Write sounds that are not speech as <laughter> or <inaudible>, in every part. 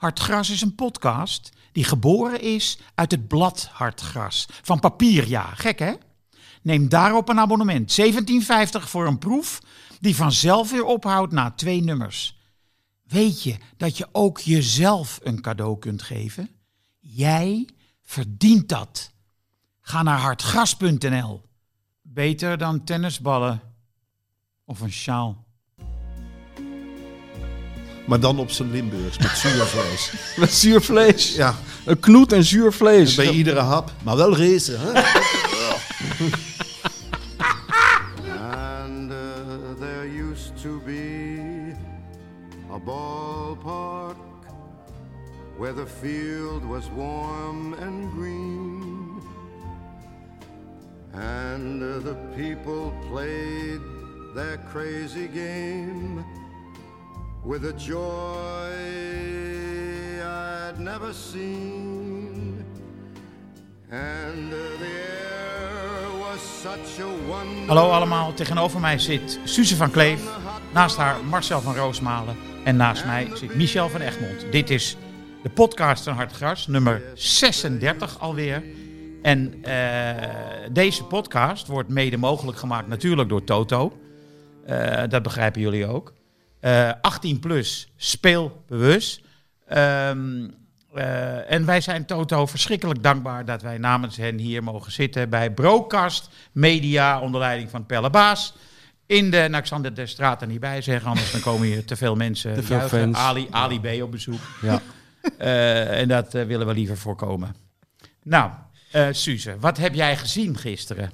Hartgras is een podcast die geboren is uit het blad Hartgras. Van papier, ja. Gek, hè? Neem daarop een abonnement. 17,50 voor een proef die vanzelf weer ophoudt na twee nummers. Weet je dat je ook jezelf een cadeau kunt geven? Jij verdient dat. Ga naar hartgras.nl. Beter dan tennisballen of een sjaal. Maar dan op zijn Limburgs met zuurvlees. <laughs> Met zuur vlees. ja, Een knoet en zuur vlees. bij iedere hap. Maar wel racen, hè? <laughs> And uh, there used to be a ballpark where the field was warm and green. And uh, the people played their crazy game with a joy I'd never seen. And the air was such a wonder. Hallo allemaal, tegenover mij zit Suze van Kleef, naast haar Marcel van Roosmalen en naast mij zit Michel van Egmond. Dit is de podcast van Hartgras, nummer 36 alweer. En eh, deze podcast wordt mede mogelijk gemaakt natuurlijk door Toto. Eh, dat begrijpen jullie ook. Eh, 18 plus, speel bewust. Ehm, eh, en wij zijn Toto verschrikkelijk dankbaar dat wij namens hen hier mogen zitten bij Brocast Media onder leiding van Pelle Baas. In de, nou ik zal de straat er niet bij zeggen, anders dan komen hier te veel mensen. <laughs> Te veel fans. Ali, Ali B op bezoek. Ja. <laughs> Eh, en dat eh, willen we liever voorkomen. Nou, eh Suze, wat heb jij gezien gisteren?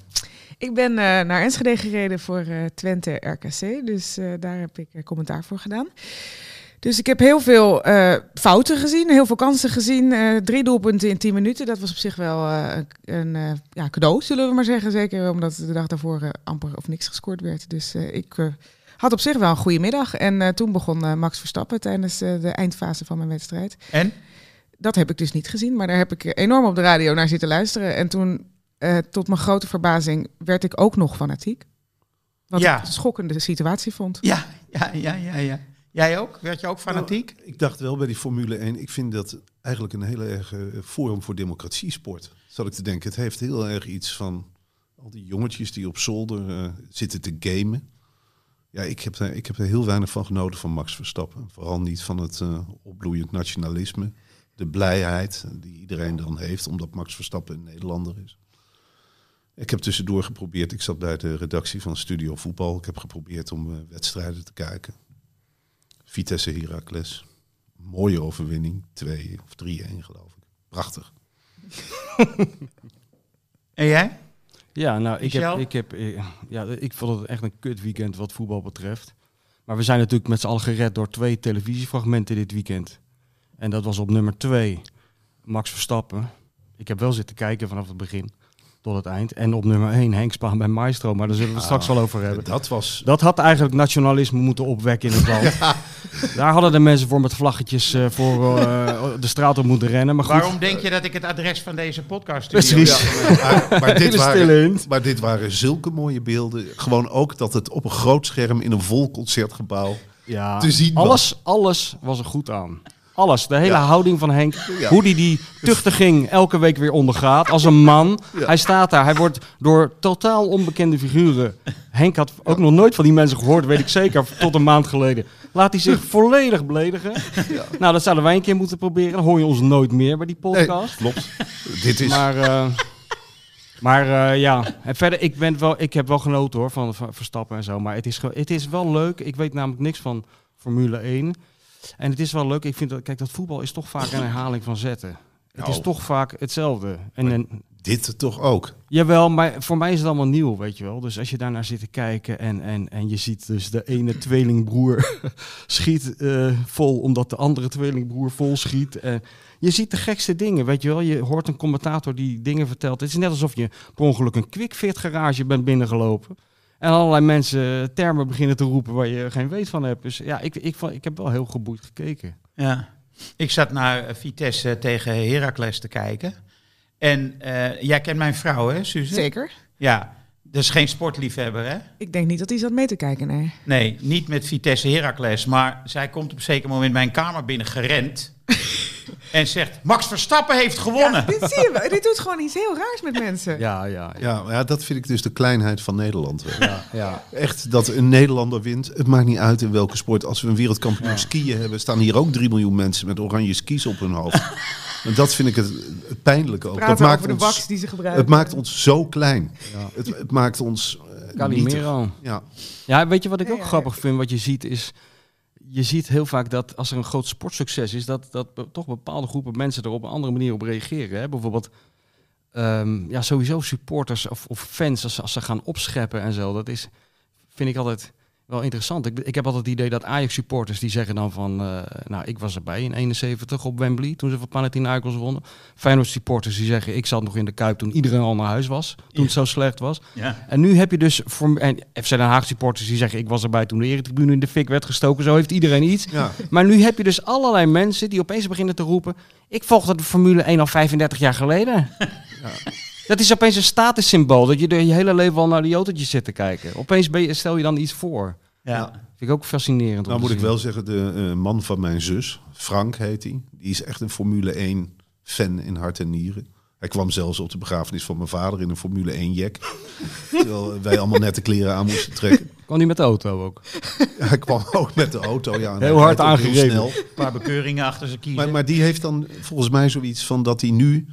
Ik ben eh, naar Enschede gereden voor eh, Twente RKC. Dus eh, daar heb ik commentaar voor gedaan. Dus ik heb heel veel fouten gezien, heel veel kansen gezien. Drie doelpunten in tien minuten. Dat was op zich wel een ja, cadeau, zullen we maar zeggen. Zeker omdat de dag daarvoor amper of niks gescoord werd. Dus ik had op zich wel een goede middag. En toen begon Max Verstappen tijdens de eindfase van mijn wedstrijd. En? Dat heb ik dus niet gezien, maar daar heb ik enorm op de radio naar zitten luisteren. En toen, eh, tot mijn grote verbazing, werd ik ook nog fanatiek. Wat Ja. ik een schokkende situatie vond. Ja, ja, ja, ja, ja. Jij ook? Werd je ook fanatiek? Nou, ik dacht wel bij die Formule 1, ik vind dat eigenlijk een hele erg eh, forum voor democratiesport. Zat ik te denken, het heeft heel erg iets van al die jongetjes die op zolder eh, zitten te gamen. Ja, ik heb, er, ik heb er heel weinig van genoten van Max Verstappen. Vooral niet van het eh, opbloeiend nationalisme. De blijheid die iedereen dan heeft, omdat Max Verstappen een Nederlander is. Ik heb tussendoor geprobeerd, ik zat bij de redactie van Studio Voetbal. Ik heb geprobeerd om eh, wedstrijden te kijken. Vitesse Heracles. Mooie overwinning. 2 of 3-1 geloof ik. Prachtig. <laughs> En jij? Ja, nou, ik heb, ik heb, eh, ja, ik vond het echt een kut weekend wat voetbal betreft. Maar we zijn natuurlijk met z'n allen gered door twee televisiefragmenten dit weekend. En dat was op nummer twee Max Verstappen. Ik heb wel zitten kijken vanaf het begin tot het eind. En op nummer één Henk Spaan bij Maestro, maar daar zullen we het straks wel over hebben. Dat was... Dat had eigenlijk nationalisme moeten opwekken in het land. <laughs> Daar hadden de mensen voor met vlaggetjes eh, voor eh, <laughs> de straat op moeten rennen. Maar goed, Waarom denk je dat ik het adres van deze podcast Precies. studio- Maar, maar, <laughs> dit waren, maar dit waren zulke mooie beelden. Gewoon ook dat het op een groot scherm in een vol concertgebouw ja, te zien was. alles, alles was er goed aan. Alles. De hele Ja. houding van Henk. Ja. Hoe die die tuchtiging elke week weer ondergaat. Als een man. Ja. Hij staat daar. Hij wordt door totaal onbekende figuren. Henk had ook nog nooit van die mensen gehoord, weet ik zeker. <laughs> Tot een maand geleden. Laat hij zich volledig beledigen. Nou, dat zouden wij een keer moeten proberen. Dan hoor je ons nooit meer bij die Nee, podcast. klopt. Dit is... Maar, eh, maar eh, ja, en verder, ik, ben wel, ik heb wel genoten hoor van, van Verstappen en zo. Maar het is, het is wel leuk. Ik weet namelijk niks van Formule 1. En het is wel leuk. Ik vind dat, kijk, dat voetbal is toch vaak een <laughs> herhaling van zetten. Het is Nou. toch vaak hetzelfde. En, en, Dit toch ook. jawel, maar voor mij is het allemaal nieuw, weet je wel. Dus als je daarnaar zit te kijken en, en, en je ziet dus de ene tweelingbroer <laughs> schiet eh, vol, omdat de andere tweelingbroer vol schiet. En je ziet de gekste dingen, weet je wel. Je hoort een commentator die dingen vertelt. Het is net alsof je per ongeluk een quickfit garage bent binnengelopen. En allerlei mensen termen beginnen te roepen waar je geen weet van hebt. Dus ja, ik, ik, ik heb wel heel geboeid gekeken. Ja. Ik zat naar eh, Vitesse tegen Heracles te kijken. En eh, jij kent mijn vrouw, hè, Suze? Zeker. Ja, dus geen sportliefhebber, hè? Ik denk niet dat hij zat mee te kijken, nee. Nee, niet met Vitesse Heracles. Maar zij komt op een zeker moment mijn kamer binnen gerend. <laughs> en zegt, Max Verstappen heeft gewonnen. Dit zie je wel. Dit doet gewoon iets heel raars met mensen. Ja, ja, ja. Ja, dat vind ik dus de kleinheid van Nederland. ja, ja. Echt, dat een Nederlander wint. Het maakt niet uit in welke sport. Als we een wereldkampioen skiën hebben, staan hier ook 3 miljoen mensen met oranje skis op hun hoofd. <laughs> en dat vind ik het, het pijnlijke ook. Dat maakt, over de ons, wax die ze gebruiken. het maakt ons zo klein. Het, het maakt ons eh. Calimero. Ja. Ja, weet je wat ik ook grappig vind? Wat je ziet is, je ziet heel vaak dat als er een groot sportsucces is, dat, dat toch bepaalde groepen mensen er op een andere manier op reageren. Hè? Bijvoorbeeld, ehm, ja, sowieso supporters of, of fans, als, als ze gaan opscheppen en zo, dat is, vind ik altijd wel interessant. Ik, ik heb altijd het idee dat Ajax-supporters die zeggen dan van, eh, nou, ik was erbij in 71 op Wembley, toen ze van Panathinaikos wonnen. Feyenoord-supporters die zeggen, ik zat nog in de Kuip toen iedereen al naar huis was, toen het zo slecht was. Ja. En nu heb je dus voor en FC Den Haag supporters die zeggen ik was erbij toen de eretribune in de fik werd gestoken. Zo heeft iedereen iets. Ja. Maar nu heb je dus allerlei mensen die opeens beginnen te roepen. Ik volgde de Formule 1 al 35 jaar geleden. <laughs> Dat is opeens een statussymbool. Dat je je hele leven al naar de autootjes zit te kijken. Opeens ben je, stel je dan iets voor. Ja. Vind ik ook fascinerend. Nou moet ik wel zeggen, de eh, man van mijn zus, Frank heet hij. Die is echt een Formule 1 fan in hart en nieren. Hij kwam zelfs op de begrafenis van mijn vader in een Formule 1 jack. <laughs> terwijl wij allemaal net de kleren aan moesten trekken. Kwam die met de auto ook? <laughs> Hij kwam ook met de auto. Ja, Heel hij hard heel aangereden. snel. Een paar bekeuringen achter ze kiezen. Maar, maar die heeft dan volgens mij zoiets van dat hij nu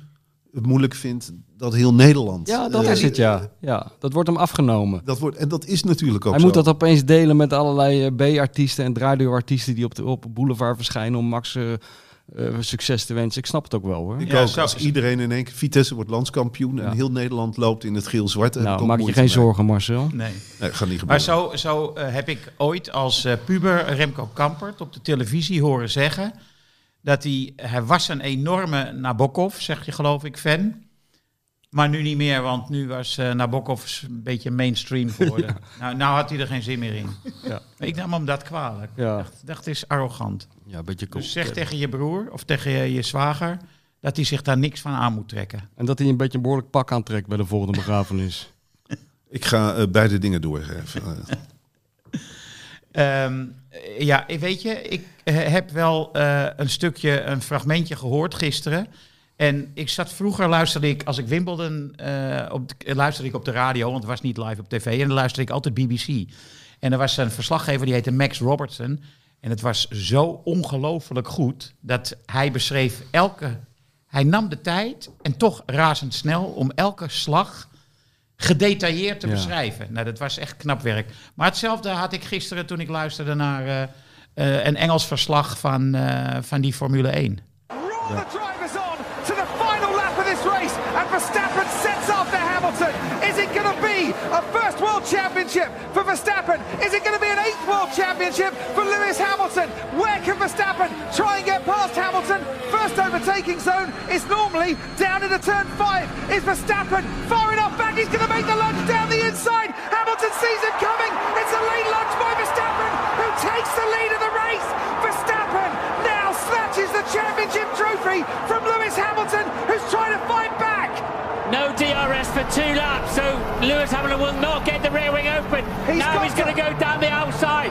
het moeilijk vindt dat heel Nederland... Ja, dat eh, is het ja. ja. Dat wordt hem afgenomen. Dat wordt, en dat is natuurlijk ook Hij zo. moet dat opeens delen met allerlei eh, B-artiesten en draaideurartiesten die op de op boulevard verschijnen om Max eh, succes te wensen. Ik snap het ook wel hoor. Ik Ja, ook. zo- Als iedereen in één keer... Vitesse wordt landskampioen Ja. en heel Nederland loopt in het geel-zwart. Nou, maak je geen mee. zorgen Marcel. Nee. Nee, gaat niet Maar gebeuren. zo, zo eh, heb ik ooit als puber Remco Kampert op de televisie horen zeggen dat hij, hij was een enorme Nabokov, zeg je geloof ik, fan. Maar nu niet meer, want nu was eh Nabokov een beetje mainstream geworden. <laughs> Nou, nou had hij er geen zin meer in. Ja. Ik nam hem dat kwalijk. Ja. Ik dacht, dacht, is arrogant. Ja, een beetje cool. Dus zeg tegen je broer of tegen je, je zwager dat hij zich daar niks van aan moet trekken. En dat hij een beetje een behoorlijk pak aantrekt bij de volgende begrafenis. <laughs> Ik ga eh, beide dingen doorgeven. <laughs> Eh, ja, weet je, ik eh, heb wel eh, een stukje, een fragmentje gehoord gisteren. En ik zat vroeger, luisterde ik, als ik Wimbledon, eh, op de, luisterde ik op de radio, want het was niet live op tv. En dan luisterde ik altijd BBC. En er was een verslaggever, die heette Max Robertson. En het was zo ongelooflijk goed, dat hij beschreef elke... Hij nam de tijd, en toch razendsnel, om elke slag gedetailleerd te Ja. beschrijven. Nou, dat was echt knap werk. Maar hetzelfde had ik gisteren toen ik luisterde naar eh, eh, een Engels verslag van, eh, van die Formule 1. Roll after Hamilton. Is it going to be a first World Championship for Verstappen? Is it going to be an eighth World Championship for Lewis Hamilton? Where can Verstappen try and get past Hamilton? First overtaking zone is normally down into turn five. Is Verstappen far enough back? He's going to make the lunge down the inside. Hamilton sees it coming. It's a late lunge by Verstappen, who takes the lead of the race. Verstappen now snatches the championship trophy from Lewis Hamilton, who's trying to back. No DRS for two laps, so Lewis Hamilton will not get the rear wing open. He's now he's going to go down the outside.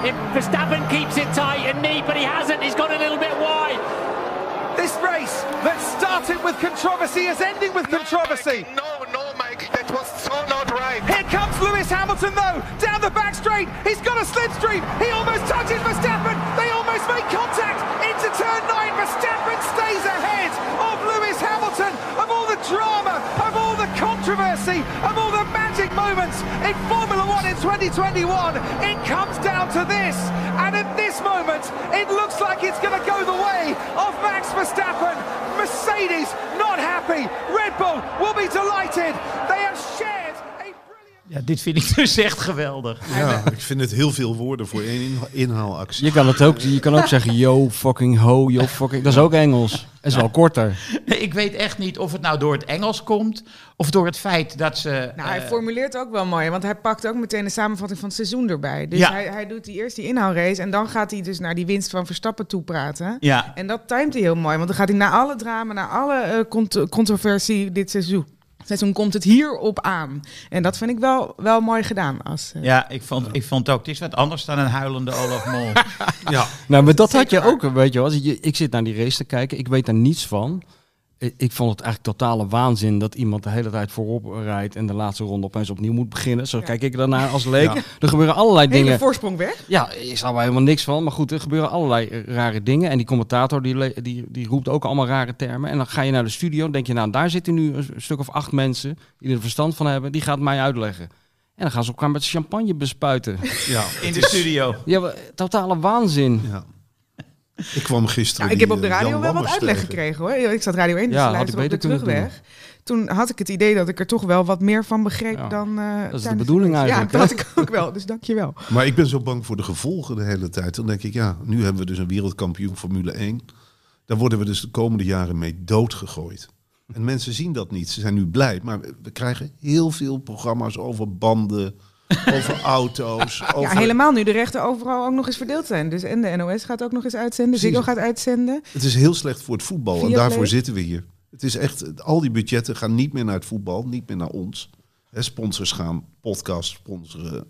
If Verstappen keeps it tight and neat, but he hasn't, he's gone a little bit wide. This race that started with controversy is ending with controversy. No, no, Mike, that was so not right. Here comes Lewis Hamilton though, down the back straight. He's got a slipstream. He almost touches Verstappen. They almost make contact into turn nine. Verstappen stays ahead of Lewis Hamilton. Drama, of all the controversy, of all the magic moments in Formula One in 2021, it comes down to this. And at this moment, it looks like it's going to go the way of Max Verstappen. Mercedes not happy. Red Bull will be delighted. They have shared. Ja, dit vind ik <laughs> dus echt geweldig. Ja, ik vind het heel veel woorden voor één inha- inhaalactie. Je kan, het ook, je kan ook <laughs> zeggen yo fucking ho, yo fucking... Dat is ook Engels. Dat is wel korter. <laughs> Ik weet echt niet of het nou door het Engels komt of door het feit dat ze. Nou, hij eh, formuleert ook wel mooi, want hij pakt ook meteen de samenvatting van het seizoen erbij. Dus Ja. hij, hij doet die eerst die inhaalrace en dan gaat hij dus naar die winst van Verstappen toe praten. ja, En dat timet hij heel mooi, want dan gaat hij naar alle drama, naar alle eh, cont- controversie dit seizoen. Seizoen komt het hierop aan. En dat vind ik wel, wel mooi gedaan. Als, eh, ja ik, vond, ik vond ook. Het is wat anders dan een huilende Olaf Mol. <laughs> Ja, Nou, maar dat had je ook, weet je wel. Als je- Ik zit naar die race te kijken, ik weet daar niets van. Ik- Ik vond het eigenlijk totale waanzin dat iemand de hele tijd voorop rijdt en de laatste ronde opeens opnieuw moet beginnen. Zo kijk ik daarnaar als leek. Ja. Er gebeuren allerlei hele dingen. voorsprong weg. Ja, ik snap er helemaal niks van. Maar goed, er gebeuren allerlei eh, rare dingen. En die commentator die, die, die roept ook allemaal rare termen. En dan ga je naar de studio en denk je, nou daar zitten nu een stuk of acht mensen die er verstand van hebben. Die gaat mij uitleggen. En dan gaan ze elkaar met champagne bespuiten. ja. In de studio. ja, totale waanzin. ja. Ik kwam gisteren. Nou, ik heb op de eh, radio wel wat uitleg tegen. gekregen hoor. Ik zat Radio 1 dus Ja, te had ik op de terugweg. Toen had ik het idee dat ik er toch wel wat meer van begreep Ja, dan... eh, dat is de bedoeling eigenlijk, Ja, dat had ik ook wel. Dus dank je wel. <laughs> Maar ik ben zo bang voor de gevolgen de hele tijd. Dan denk ik, ja, nu hebben we dus een wereldkampioen Formule 1. Daar worden we dus de komende jaren mee doodgegooid. En mensen zien dat niet. Ze zijn nu blij. Maar we we krijgen heel veel programma's over banden, over auto's. Ja, Over... helemaal nu de rechten overal ook nog eens verdeeld zijn. Dus en de NOS gaat ook nog eens uitzenden. Ziggo gaat uitzenden. Het is heel slecht voor het voetbal. En daarvoor zitten we hier. Het is echt, al die budgetten gaan niet meer naar het voetbal, niet meer naar ons. Hè, sponsors gaan podcasts sponsoren.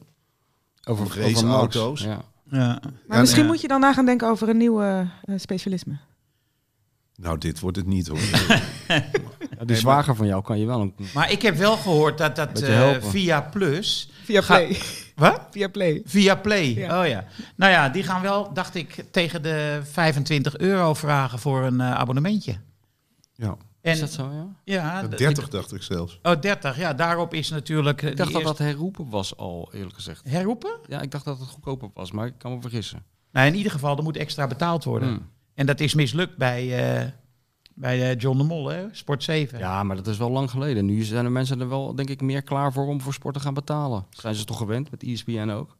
Over, raceauto's. Ja. Ja. Maar Ja, misschien ja. moet je dan na gaan denken over een nieuw eh, eh, specialisme. Nou, dit wordt het niet hoor. <laughs> Ja, die zwager van jou kan je wel een... Maar ik heb wel gehoord dat dat eh, via Plus. Via Ga- Play. <laughs> Wat? Via Play. Via Play. Ja. Oh ja. Nou ja, die gaan wel, dacht ik, tegen de 25 euro vragen voor een eh, abonnementje. ja, En, Is dat zo, ja? Ja, d- 30 dacht ik zelfs. Oh, 30. Ja, daarop is natuurlijk. eh, Ik dacht dat dat eerste- herroepen was al, eerlijk gezegd. herroepen. Ja, ik dacht dat het goedkoper was, maar ik kan me vergissen. Nou, in ieder geval, er moet extra betaald worden. Hmm. En dat is mislukt bij, eh, bij eh, John de Mol, hè? Sport 7. Ja, maar dat is wel lang geleden. Nu zijn de mensen er wel, denk ik, meer klaar voor om voor sport te gaan betalen. Zijn ze toch gewend, met ESPN ook?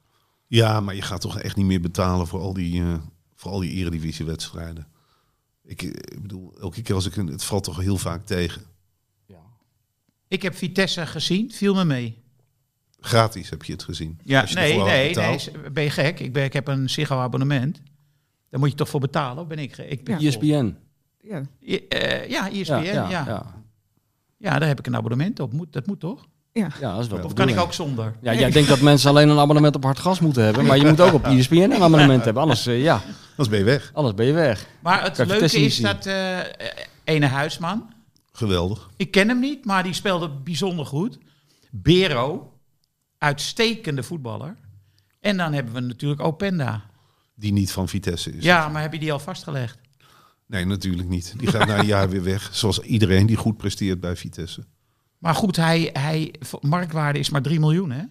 Ja, maar je gaat toch echt niet meer betalen voor al die, eh voor al die eredivisiewedstrijden. Ik, eh, ik bedoel, elke keer als ik een, het valt toch heel vaak tegen. Ja. Ik heb Vitesse gezien, viel me mee. Gratis heb je het gezien. Ja, je nee, nee, nee, ben je gek? Ik, ben, ik heb een Ziggo-abonnement. Daar moet je toch voor betalen? Of ben ik gek? Ik ben Ja. ESPN. Ja. I- eh, ja, ESPN, ja, ja, ja. ja. daar heb ik een abonnement op. Moet, dat moet toch? Ja. Ja, dat is wel Of kan ik ook zonder? Ja, jij denkt dat mensen alleen een abonnement op hard gas moeten hebben, maar je moet ook op ESPN een abonnement hebben. Anders, eh, ja, Dan ben je weg. anders ben je weg. Maar het leuke is zien. dat eh ene huisman, Geweldig. ik ken hem niet, maar die speelde bijzonder goed. Bero, uitstekende voetballer. En dan hebben we natuurlijk Openda. Die niet van Vitesse is. Ja, maar heb je die al vastgelegd? Nee, natuurlijk niet. Die gaat na een jaar weer weg. Zoals iedereen die goed presteert bij Vitesse. Maar goed, hij, hij, marktwaarde is maar 3 miljoen, hè?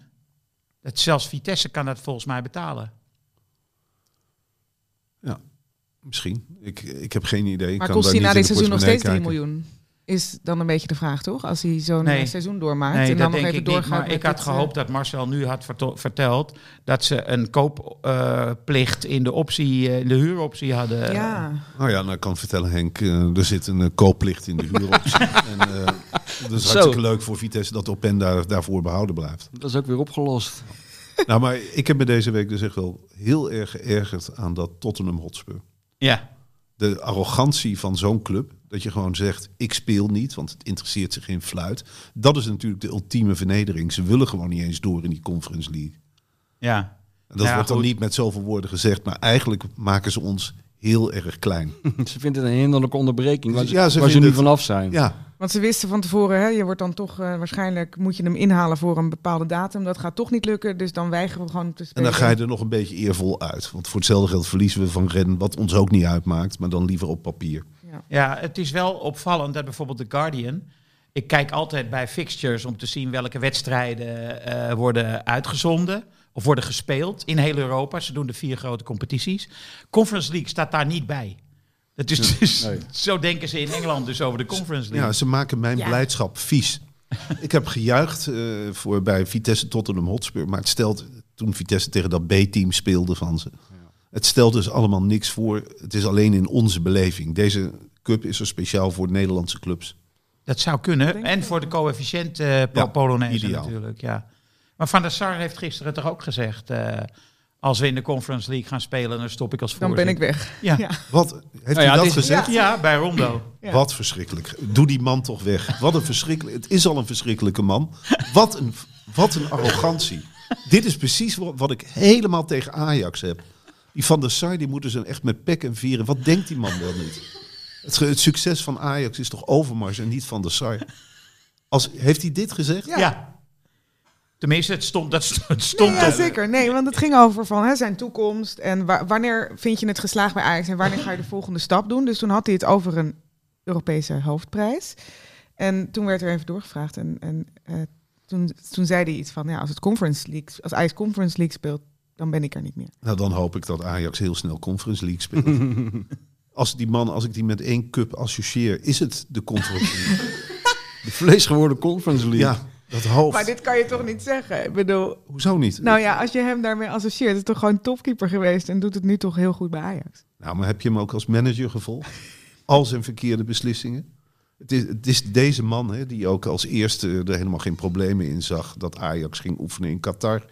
Dat zelfs Vitesse kan dat volgens mij betalen. Misschien. Ik, ik heb geen idee. Ik Maar kan kost hij na dit seizoen nog steeds 3 portemonnee kijken. miljoen? Is dan een beetje de vraag, toch? Als hij zo'n Nee. eh, seizoen doormaakt Nee, en dan nog denk even ik niet. doorgaat. Maar met ik had het, gehoopt dat Marcel nu had verteld dat ze een koopplicht in de optie, eh, in de huuroptie hadden. eh, ja, Nou ja, nou ik kan vertellen Henk, eh, er zit een eh, koopplicht in de huuroptie. <laughs> en, eh, dat is Zo. hartstikke leuk voor Vitesse dat Openda daarvoor behouden blijft. Dat is ook weer opgelost. nou, maar ik heb me deze week dus echt wel heel erg geërgerd aan dat Tottenham Hotspur. Ja. De arrogantie van zo'n club, dat je gewoon zegt, ik speel niet, want het interesseert zich geen fluit. Dat is natuurlijk de ultieme vernedering. Ze willen gewoon niet eens door in die Conference League. Ja. En dat Ja, wordt dan goed. niet met zoveel woorden gezegd, maar eigenlijk maken ze ons heel erg klein. <laughs> Ze vinden het een hinderlijke onderbreking waar ze, Ja, ze waar nu het- vanaf zijn. Ja, Want ze wisten van tevoren, hè, je wordt dan toch eh, waarschijnlijk moet je hem inhalen voor een bepaalde datum. Dat gaat toch niet lukken, dus dan weigeren we gewoon te en spelen. dan ga je er nog een beetje eervol uit. Want voor hetzelfde geld verliezen we van Ren, wat ons ook niet uitmaakt, maar dan liever op papier. Ja, het is wel opvallend dat bijvoorbeeld The Guardian. Ik kijk altijd bij fixtures om te zien welke wedstrijden eh, worden uitgezonden of worden gespeeld in heel Europa. Ze doen de vier grote competities. Conference League staat daar niet bij. Dat is dus, nee. Zo denken ze in Engeland dus over de Conference League. Ja, ze maken mijn Ja. blijdschap vies. <laughs> ik heb gejuicht eh, voor bij Vitesse Tottenham Hotspur, maar het stelt toen Vitesse tegen dat B-team speelde van ze. Het stelt dus allemaal niks voor. Het is alleen in onze beleving. Deze cup is er speciaal voor Nederlandse clubs. Dat zou kunnen. En voor de coëfficiënt eh po Ja, Polonaise ideaal. natuurlijk. Ja. Maar Van der Sar heeft gisteren toch ook gezegd... eh, als we in de Conference League gaan spelen, dan stop ik als Dan ben ik voorzitter. weg. Ja. Ja. Wat heeft Nou hij ja, dat is- gezegd? Ja, bij Rondo. Ja. Wat verschrikkelijk. Doe die man toch weg. Wat een verschrikkelijk. Het is al een verschrikkelijke man. Wat een, wat een arrogantie. Dit is precies wat, wat ik helemaal tegen Ajax heb. Die Van der Sar, die moeten ze echt met pek en vieren. Wat denkt die man wel niet? Het, het succes van Ajax is toch Overmars en niet Van der Sar? Als, heeft hij dit gezegd? Ja. Tenminste, het stond, dat stond ja, op. zeker. Nee, want het ging over van hè, zijn toekomst en wa- wanneer vind je het geslaagd bij Ajax en wanneer ga je de volgende stap doen. Dus toen had hij het over een Europese hoofdprijs. En toen werd er even doorgevraagd en, en eh, toen, toen zei hij iets van, ja, als het Conference League, als Ajax Conference League speelt, dan ben ik er niet meer. Nou, dan hoop ik dat Ajax heel snel Conference League speelt. <laughs> Als die man, als ik die met één cup associeer, is het de Conference League. <laughs> De vleesgeworden Conference League. Ja, dat hoofd. Maar dit kan je toch niet zeggen? Ik bedoel, Hoezo niet? nou ja, als je hem daarmee associeert, is toch gewoon topkeeper geweest en doet het nu toch heel goed bij Ajax. Nou, maar heb je hem ook als manager gevolgd? Al zijn verkeerde beslissingen? Het is, het is deze man hè, die ook als eerste er helemaal geen problemen in zag dat Ajax ging oefenen in Qatar.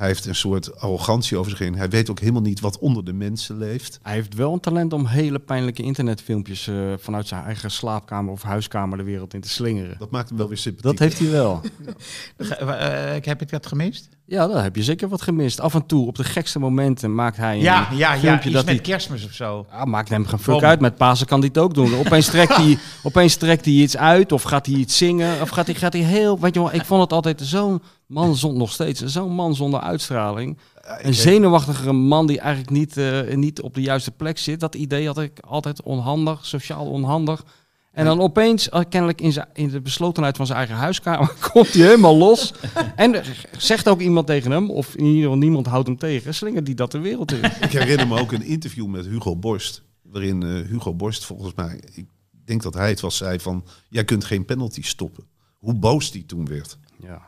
Hij heeft een soort arrogantie over zich heen. Hij weet ook helemaal niet wat onder de mensen leeft. Hij heeft wel een talent om hele pijnlijke internetfilmpjes eh, vanuit zijn eigen slaapkamer of huiskamer de wereld in te slingeren. Dat maakt hem wel weer sympathiek. Dat heeft hij wel. <laughs> Ge- eh, ik heb ik dat gemist? Ja, daar heb je zeker wat gemist. Af en toe, op de gekste momenten, maakt hij een Ja, ja, ja. filmpje Iets dat met hij... kerstmis of zo. Ja, maakt hem geen fuck Bom. uit. Met Pasen kan hij het ook doen. Opeens trekt hij, <laughs> opeens trekt hij iets uit of gaat hij iets zingen. Of gaat hij, gaat hij heel... Weet je wel, ik vond het altijd zo'n man, zonder, nog steeds, zo'n man zonder uitstraling. Een zenuwachtigere man die eigenlijk niet, eh, niet op de juiste plek zit. Dat idee had ik altijd onhandig, sociaal onhandig. En dan opeens, eh, kennelijk in, zijn- in de beslotenheid van zijn eigen huiskamer, <laughs> komt hij helemaal los. <laughs> En er zegt ook iemand tegen hem, of in ieder geval niemand houdt hem tegen, slingert die dat de wereld in. Ik herinner me ook een interview met Hugo Borst. Waarin eh, Hugo Borst volgens mij, ik denk dat hij het was, zei van... Jij kunt geen penalty stoppen. Hoe boos die toen werd. Ja.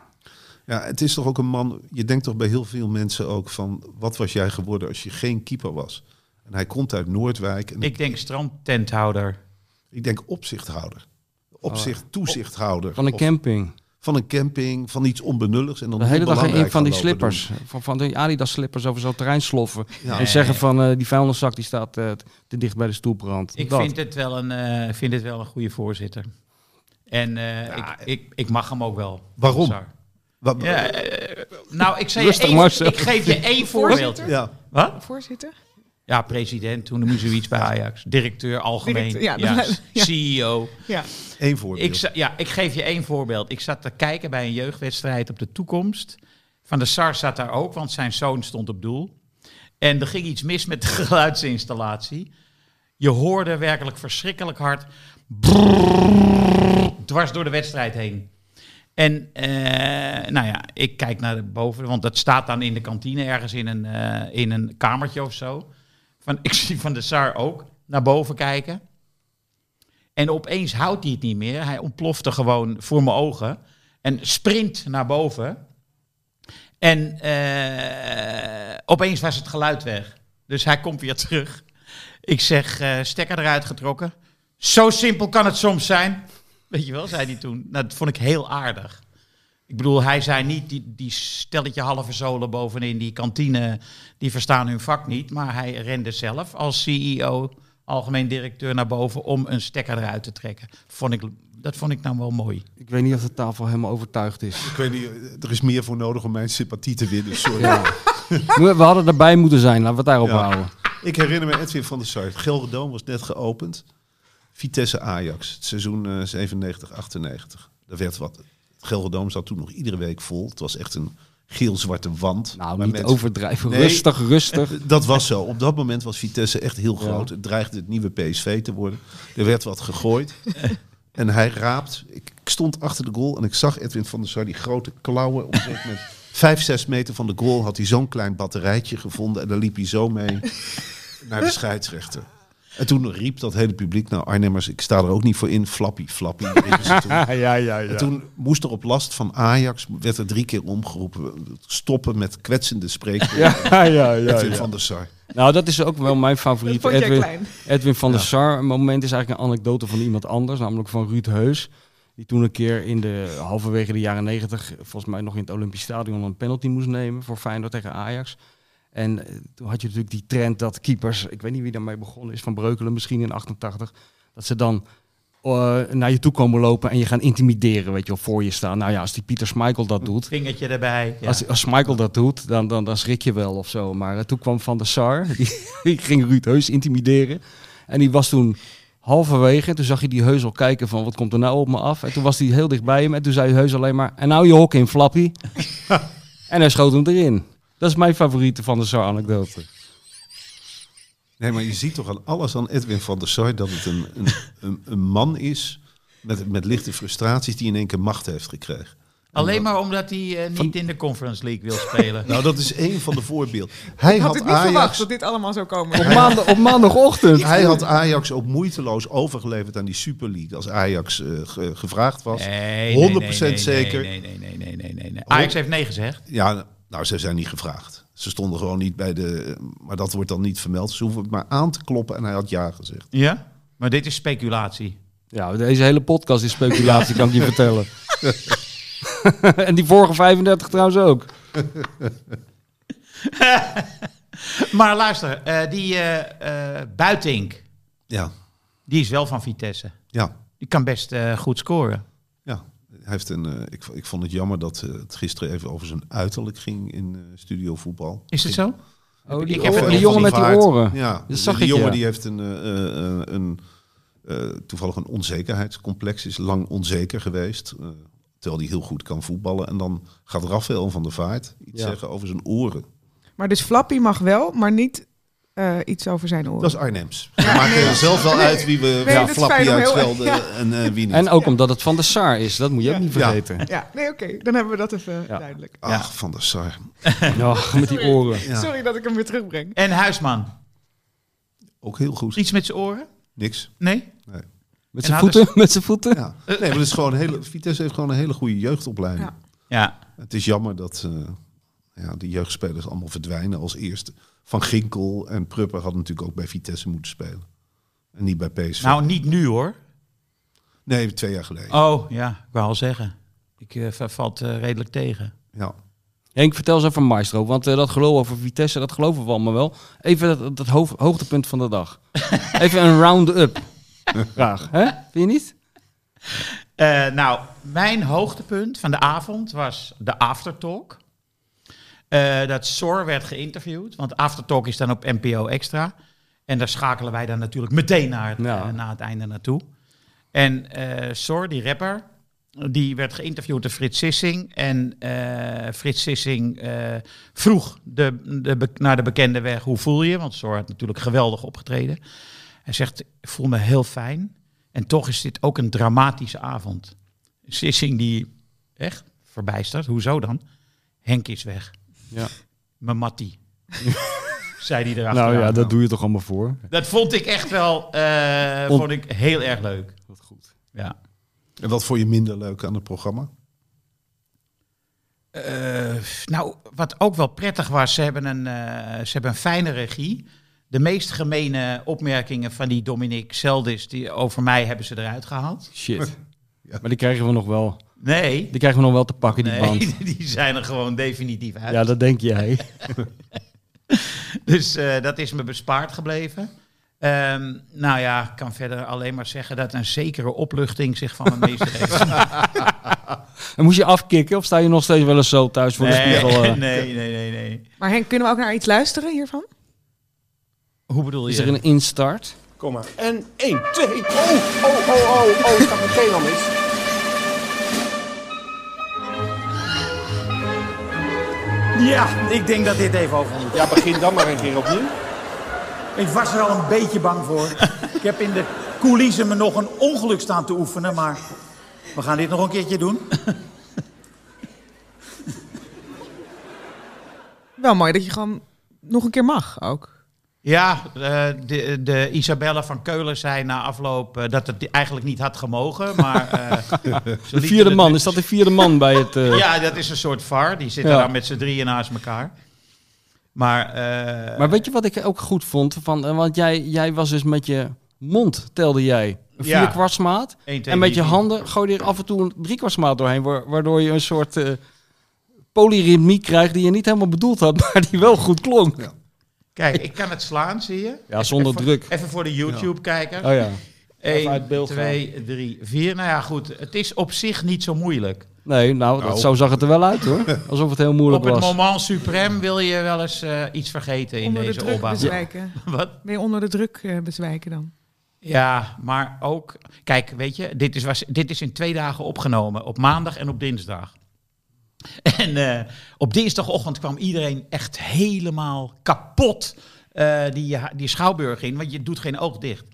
Ja, het is toch ook een man. Je denkt toch bij heel veel mensen ook van. Wat was jij geworden als je geen keeper was? En hij komt uit Noordwijk. En ik, Ik denk strandtenthouder. Denk opzichthouder. Opzicht, toezichthouder. Van een camping. van een camping, van iets onbenulligs. En dan De hele dag in van die slippers. Van, van die Adidas slippers over zo'n terrein sloffen. Ja. En zeggen van eh, die vuilniszak die staat eh, te dicht bij de stoelbrand. Ik Dat. vind het, wel een, eh, vind het wel een goede voorzitter. En eh, ik, ik, ik mag hem ook wel. Waarom? Wat, Ja, nou, ik, zei Rustig, één- Marcel. ik geef je één voorbeeld. Voorzitter? ja. Wat? Voorzitter? Ja, president, toen noemde zoiets bij Ajax. Directeur, algemeen. Directeur, ja, ja, dat- <laughs> ja. CEO. Ja. één voorbeeld. Ik, ja, ik geef je één voorbeeld. Ik zat te kijken bij een jeugdwedstrijd op de toekomst. Van de SAR zat daar ook, want zijn zoon stond op doel. En er ging iets mis met de <laughs> geluidsinstallatie. Je hoorde werkelijk verschrikkelijk hard. dwars door de wedstrijd heen. En eh, nou ja, ik kijk naar boven, want dat staat dan in de kantine ergens in een, eh, in een kamertje of zo. Van, ik zie van de SAR ook naar boven kijken. En opeens houdt hij het niet meer. Hij ontplofte gewoon voor mijn ogen. En sprint naar boven. En eh, opeens was het geluid weg. Dus hij komt weer terug. Ik zeg, eh, stekker eruit getrokken. Zo simpel kan het soms zijn. Weet je wel, zei hij toen. Nou, dat vond ik heel aardig. Ik bedoel, hij zei niet, die, die stelletje halve zolen bovenin die kantine, die verstaan hun vak niet. Maar hij rende zelf als CEO, algemeen directeur, naar boven om een stekker eruit te trekken. Vond ik, dat vond ik nou wel mooi. Ik weet niet of de tafel helemaal overtuigd is. Ik weet niet, er is meer voor nodig om mijn sympathie te winnen. Sorry. Ja. <laughs> We, hadden erbij moeten zijn, laten we het daarop Ja. houden. Ik herinner me Edwin van der Sar. Gelredome was net geopend. Vitesse Ajax, het seizoen eh, 97, 98. Er werd wat. Gelredome zat toen nog iedere week vol. Het was echt een geel-zwarte wand. Nou, niet mensen- overdrijven. Nee. Rustig, rustig. <laughs> Dat was zo. Op dat moment was Vitesse echt heel Ja. groot. Het dreigde het nieuwe PSV te worden. Er werd wat gegooid. <laughs> en hij raapt. Ik, stond achter de goal en ik zag Edwin van der Sar die grote klauwen. Op een moment, <laughs> vijf, zes meter van de goal had hij zo'n klein batterijtje gevonden. En daar liep hij zo mee naar de scheidsrechter. En toen riep dat hele publiek, nou Arnhemmers, ik sta er ook niet voor in, flappie, flappie. toen. <laughs> ja, ja, En toen moest er op last van Ajax, werd er drie keer omgeroepen, stoppen met kwetsende spreekwoorden. Ja, ja, ja, Edwin ja. van der Sar. Nou, dat is ook wel mijn favoriet. Edwin. Edwin van der Ja. Sar. Een moment is eigenlijk een anekdote van iemand anders, namelijk van Ruud Heus. Die toen een keer in de halverwege de jaren negentig, volgens mij nog in het Olympisch Stadion, een penalty moest nemen voor Feyenoord tegen Ajax. En eh, toen had je natuurlijk die trend dat keepers, ik weet niet wie daarmee begonnen is, van Breukelen misschien in 88, dat ze dan eh, naar je toe komen lopen en je gaan intimideren, weet je wel, voor je staan. Nou ja, als die Pieter Schmeichel dat doet, Vingertje erbij. Ja. als, als Michael dat doet, dan, dan, dan schrik je wel of zo. Maar eh, toen kwam Van der Sar, <laughs> die, die ging Ruud Heus intimideren. En die was toen halverwege. Toen zag je die Heus al kijken van wat komt er nou op me af. En toen was hij heel dicht bij hem. En toen zei Heus alleen maar, en nou je hok in, Flappy. <laughs> en hij schoot hem erin. Dat is mijn favoriete Van der Sar anekdote. Nee, maar je ziet toch aan alles aan Edwin van der Sar dat het een, een, een, een man is met, met lichte frustraties die in één keer macht heeft gekregen. Alleen maar omdat hij eh, niet in de Conference League wil spelen. <laughs> Nou, dat is één van de voorbeelden. Hij Ik had had, het niet verwacht Ajax, dat dit allemaal zou komen. Op, maandag, op maandagochtend. hij had Ajax ook moeiteloos overgeleverd aan die Super League als Ajax eh, ge- gevraagd was. Nee, nee, 100% nee, nee, zeker. Nee, nee, nee, nee, nee, nee, nee. Ajax heeft nee gezegd. Ja, nou, ze zijn niet gevraagd. Ze stonden gewoon niet bij de. Maar dat wordt dan niet vermeld. Ze hoeven het maar aan te kloppen en hij had ja gezegd. Ja? Maar dit is speculatie. Ja, deze hele podcast is speculatie, kan ik je <laughs> vertellen. <laughs> en die vorige 35 trouwens ook. <laughs> Maar luister, eh, die eh eh Buitink, Ja, die is wel van Vitesse. ja, Die kan best eh, goed scoren. Heeft een, eh, ik, ik vond het jammer dat eh, het gisteren even over zijn uiterlijk ging in eh, studio voetbal. Is het zo? Oh, die, Ik heb oren- het die van jongen met die oren. Ja, Dat die, zag die ik, jongen ja. die heeft een, eh, eh, een eh, toevallig een onzekerheidscomplex. Is lang onzeker geweest. eh, terwijl hij heel goed kan voetballen. En dan gaat Rafael van der Vaart iets Ja. zeggen over zijn oren. Maar dus Flappy mag wel, maar niet eh, iets over zijn oren. Dat is Arnhems. We maken er zelf wel uit wie we Nee, ja, Flappy uitschelden ja. en eh, wie niet. En ook omdat het van de Sar is, dat moet je ook niet vergeten. Ja, nee, oké. Dan hebben we dat even Ja. duidelijk. Ach, van der Sar. <laughs> Met die oren. Ja. Sorry dat ik hem weer terugbreng. En Huisman, Ook heel goed. iets met zijn oren? Niks. Nee? Met zijn voeten, <laughs> met zijn voeten. Ja. Nee, maar het is gewoon een hele, Vitesse heeft gewoon een hele goede jeugdopleiding. Ja. Ja. Het is jammer dat eh, ja, de jeugdspelers allemaal verdwijnen als eerste. Van Ginkel en Prupper hadden natuurlijk ook bij Vitesse moeten spelen. En niet bij PSV. Nou, niet nu hoor. nee, twee jaar geleden. Oh, ja, ik wou al zeggen. Ik v- valt eh, redelijk tegen. Ja. Henk, vertel eens over Maestro, want eh, dat geloof over Vitesse, dat geloven we allemaal wel. Even dat, dat hoog- hoogtepunt van de dag. <laughs> Even een round-up. Graag, hè? Vind je niet? Eh, nou, mijn hoogtepunt van de avond was de aftertalk. Eh dat Sor werd geïnterviewd, want aftertalk is dan op NPO Extra. En daar schakelen wij dan natuurlijk meteen naar het, Ja. eh, het einde naartoe. En Sor, die rapper, die werd geïnterviewd door Frits Sissing. En Frits Sissing vroeg de, de, naar de bekende weg, hoe voel je? Want Sor had natuurlijk geweldig opgetreden. Hij zegt, ik voel me heel fijn. En toch is dit ook een dramatische avond. Sissing die, echt, verbijsterd. Hoezo dan? Henk is weg. Ja. Mijn Mattie. <laughs> Zei hij erachter. Nou ja, dat doe je toch allemaal voor. Dat vond ik echt wel eh, On- vond ik heel erg leuk. Wat goed. Ja. En wat vond je minder leuk aan het programma? Eh, nou, wat ook wel prettig was, ze hebben, een, eh, ze hebben een fijne regie. De meest gemene opmerkingen van die Dominique Seldis, die over mij hebben ze eruit gehaald. Shit. <laughs> Ja. Maar die krijgen we nog wel. Nee, Die krijgen we nog wel te pakken, die band. nee <laughs> die zijn er gewoon definitief uit. Ja, dat denk jij. <laughs> <laughs> Dus eh, dat is me bespaard gebleven. Ehm, nou ja, ik kan verder alleen maar zeggen dat een zekere opluchting zich van me meester heeft. En moest je afkicken of sta je nog steeds wel eens zo thuis voor de spiegel? eh? nee, nee, nee, nee. Maar Henk, kunnen we ook naar iets luisteren hiervan? Hoe bedoel je? Is er een instart? Kom maar. En 1, 2. Oh, oh, oh, oh, oh. Het gaat meteen al mis. Ja, ik denk dat dit even over moet. Ja, begin dan maar een keer opnieuw. Ik was er al een beetje bang voor. <laughs> ik heb in de coulissen me nog een ongeluk staan te oefenen, maar we gaan dit nog een keertje doen. Wel mooi dat je gewoon nog een keer mag ook. Ja, eh, de, de Isabelle van Keulen zei na afloop eh, dat het eigenlijk niet had gemogen, maar... eh, <laughs> De vierde man, is dat de vierde man bij het... eh, Ja, dat is een soort VAR. Die zitten Ja. daar met z'n drieën naast elkaar. Maar, eh, Maar weet je wat ik ook goed vond? Van, want jij, jij was dus met je mond, telde jij, een Ja. vierkwartsmaat. 1, 2, En met je 3, handen gooi je er af en toe een driekwartsmaat doorheen. wa- Waardoor je een soort eh polyritmie krijgt die je niet helemaal bedoeld had, <laughs> maar die wel goed klonk. Kijk, ik kan het slaan, zie je? Ja, zonder Even- druk. Even voor de YouTube-kijker. Oh ja. Even uit 1, beeld 2, 3, 4. Nou ja, goed. Het is op zich niet zo moeilijk. Nee, nou, dat, zo zag het er wel uit hoor. Alsof het heel moeilijk Op het was. moment suprem wil je wel eens eh, iets vergeten in onder de deze druk opbouw. bezwijken. <laughs> Wat? Ben je onder de druk eh, bezwijken dan? Ja, maar ook... Kijk, weet je, dit is, was, dit is in twee dagen opgenomen. Op maandag en op dinsdag. <laughs> En eh, op dinsdagochtend kwam iedereen echt helemaal kapot eh, die, die schouwburg in. Want je doet geen oog dicht.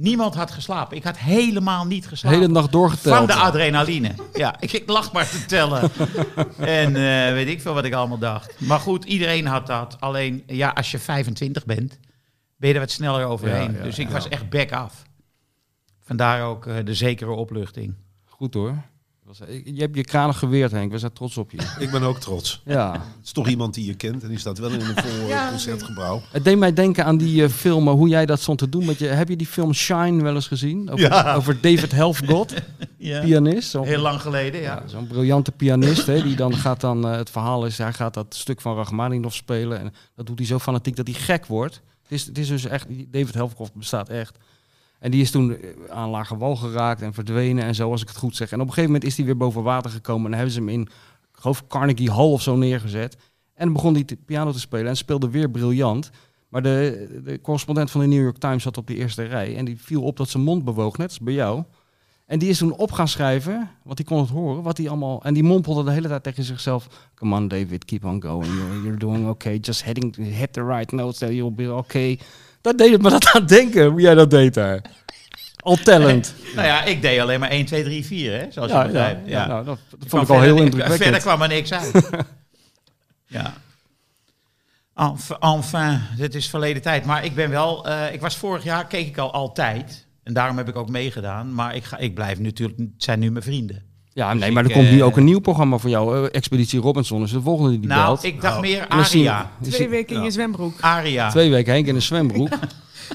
Niemand had geslapen. Ik had helemaal niet De geslapen. hele nacht doorgeteld. Van de adrenaline. Ja, ik, ik lag maar te tellen. <laughs> en eh, weet ik veel wat ik allemaal dacht. Maar goed, iedereen had dat. Alleen, ja, als je 25 bent, ben je er wat sneller overheen. Ja, ja, dus ik ja. was echt back af. Vandaar ook eh, de zekere opluchting. Goed hoor. Was- Je hebt je kranig geweerd Henk, we zijn trots op je. Ik ben ook trots. Ja. Het is toch iemand die je kent en die staat wel in een vol eh, Ja, concertgebouw. Het deed mij denken aan die eh, film, eh, hoe jij dat stond te doen. Met je, heb je die film Shine wel eens gezien? Over, Ja. over David Helfgott, <laughs> Ja. pianist. Zo'n- Heel lang geleden, ja. Ja, Zo'n briljante pianist, hè, die dan gaat dan, eh, het verhaal is, hij gaat dat stuk van Rachmaninoff spelen. En dat doet hij zo fanatiek dat hij gek wordt. Het is, het is dus echt, David Helfgott bestaat echt. En die is toen eh, aan lage wal geraakt en verdwenen en zo, als ik het goed zeg. En op een gegeven moment is hij weer boven water gekomen en hebben ze hem in, ik geloof Carnegie Hall of zo neergezet. En dan begon hij te, piano te spelen en speelde weer briljant. Maar de, de correspondent van de New York Times zat op de eerste rij en die viel op dat zijn mond bewoog, net bij jou. En die is toen op gaan schrijven, want die kon het horen, wat hij allemaal... En die mompelde de hele tijd tegen zichzelf... Come on David, keep on going. You're, you're doing okay. Just heading, hit the right notes, you'll be okay. Dat deed het me dat aan denken, hoe jij dat deed daar. Al talent. <laughs> Nou ja, ik deed alleen maar 1, 2, 3, 4, hè, zoals Ja, je ja, begrijpt. ja, Ja, nou, dat, vond ik al verder- heel Verder indrukwekkend. kwam er niks uit. <laughs> ja. Enf- Enfin, dit is verleden tijd. Maar ik ben wel, eh, ik was vorig jaar, keek ik al altijd. En daarom heb ik ook meegedaan. Maar ik, ga, ik blijf natuurlijk, het zijn nu mijn vrienden. Ja, nee, Dus maar er komt nu eh, ook een nieuw programma voor jou. eh, Expeditie Robinson is de volgende die nou, belt. ik dacht meer zie je- Aria. Twee weken in je zwembroek. Aria. Twee weken Henk in een zwembroek.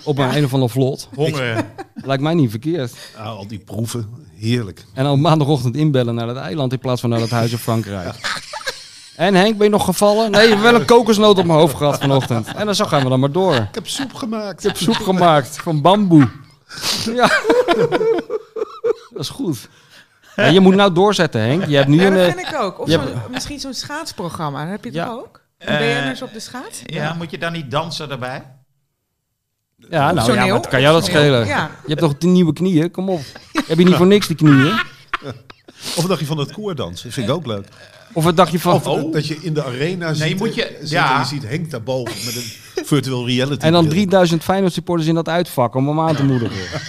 Op een, een of ander vlot. Hongeren. <laughs> Lijkt mij niet verkeerd. Ah, al die proeven, heerlijk. En dan op maandagochtend inbellen naar het eiland in plaats van naar het huis in Frankrijk. <laughs> En Henk, ben je nog gevallen? Nee, je hebt wel een kokosnoot op mijn hoofd gehad vanochtend. En dan zo gaan we dan maar door. Ik heb soep gemaakt. Ik heb soep gemaakt van bamboe. Ja. <laughs> Dat is goed. Ja, je moet nou doorzetten, Henk. Je hebt nu Ja, een... dat eh, vind ik ook. Of je zo- hebt- misschien zo'n schaatsprogramma. Dat heb je Ja. toch ook? Eh, BN'ers op de schaats? Ja, moet je dan niet dansen erbij? Ja, nou ja, wat kan jou dat schelen? Ja. Je hebt toch die nieuwe knieën? Kom op. Heb je niet voor niks die knieën? Of dacht je van het koordansen? Vind ik ook leuk. Of wat dacht je van... Of eh, dat je in de arena ziet, moet je- zit ja. en je ziet Henk daarboven met een virtual reality En dan bril. 3000 Feyenoord supporters in dat uitvak om hem aan te moedigen. <laughs>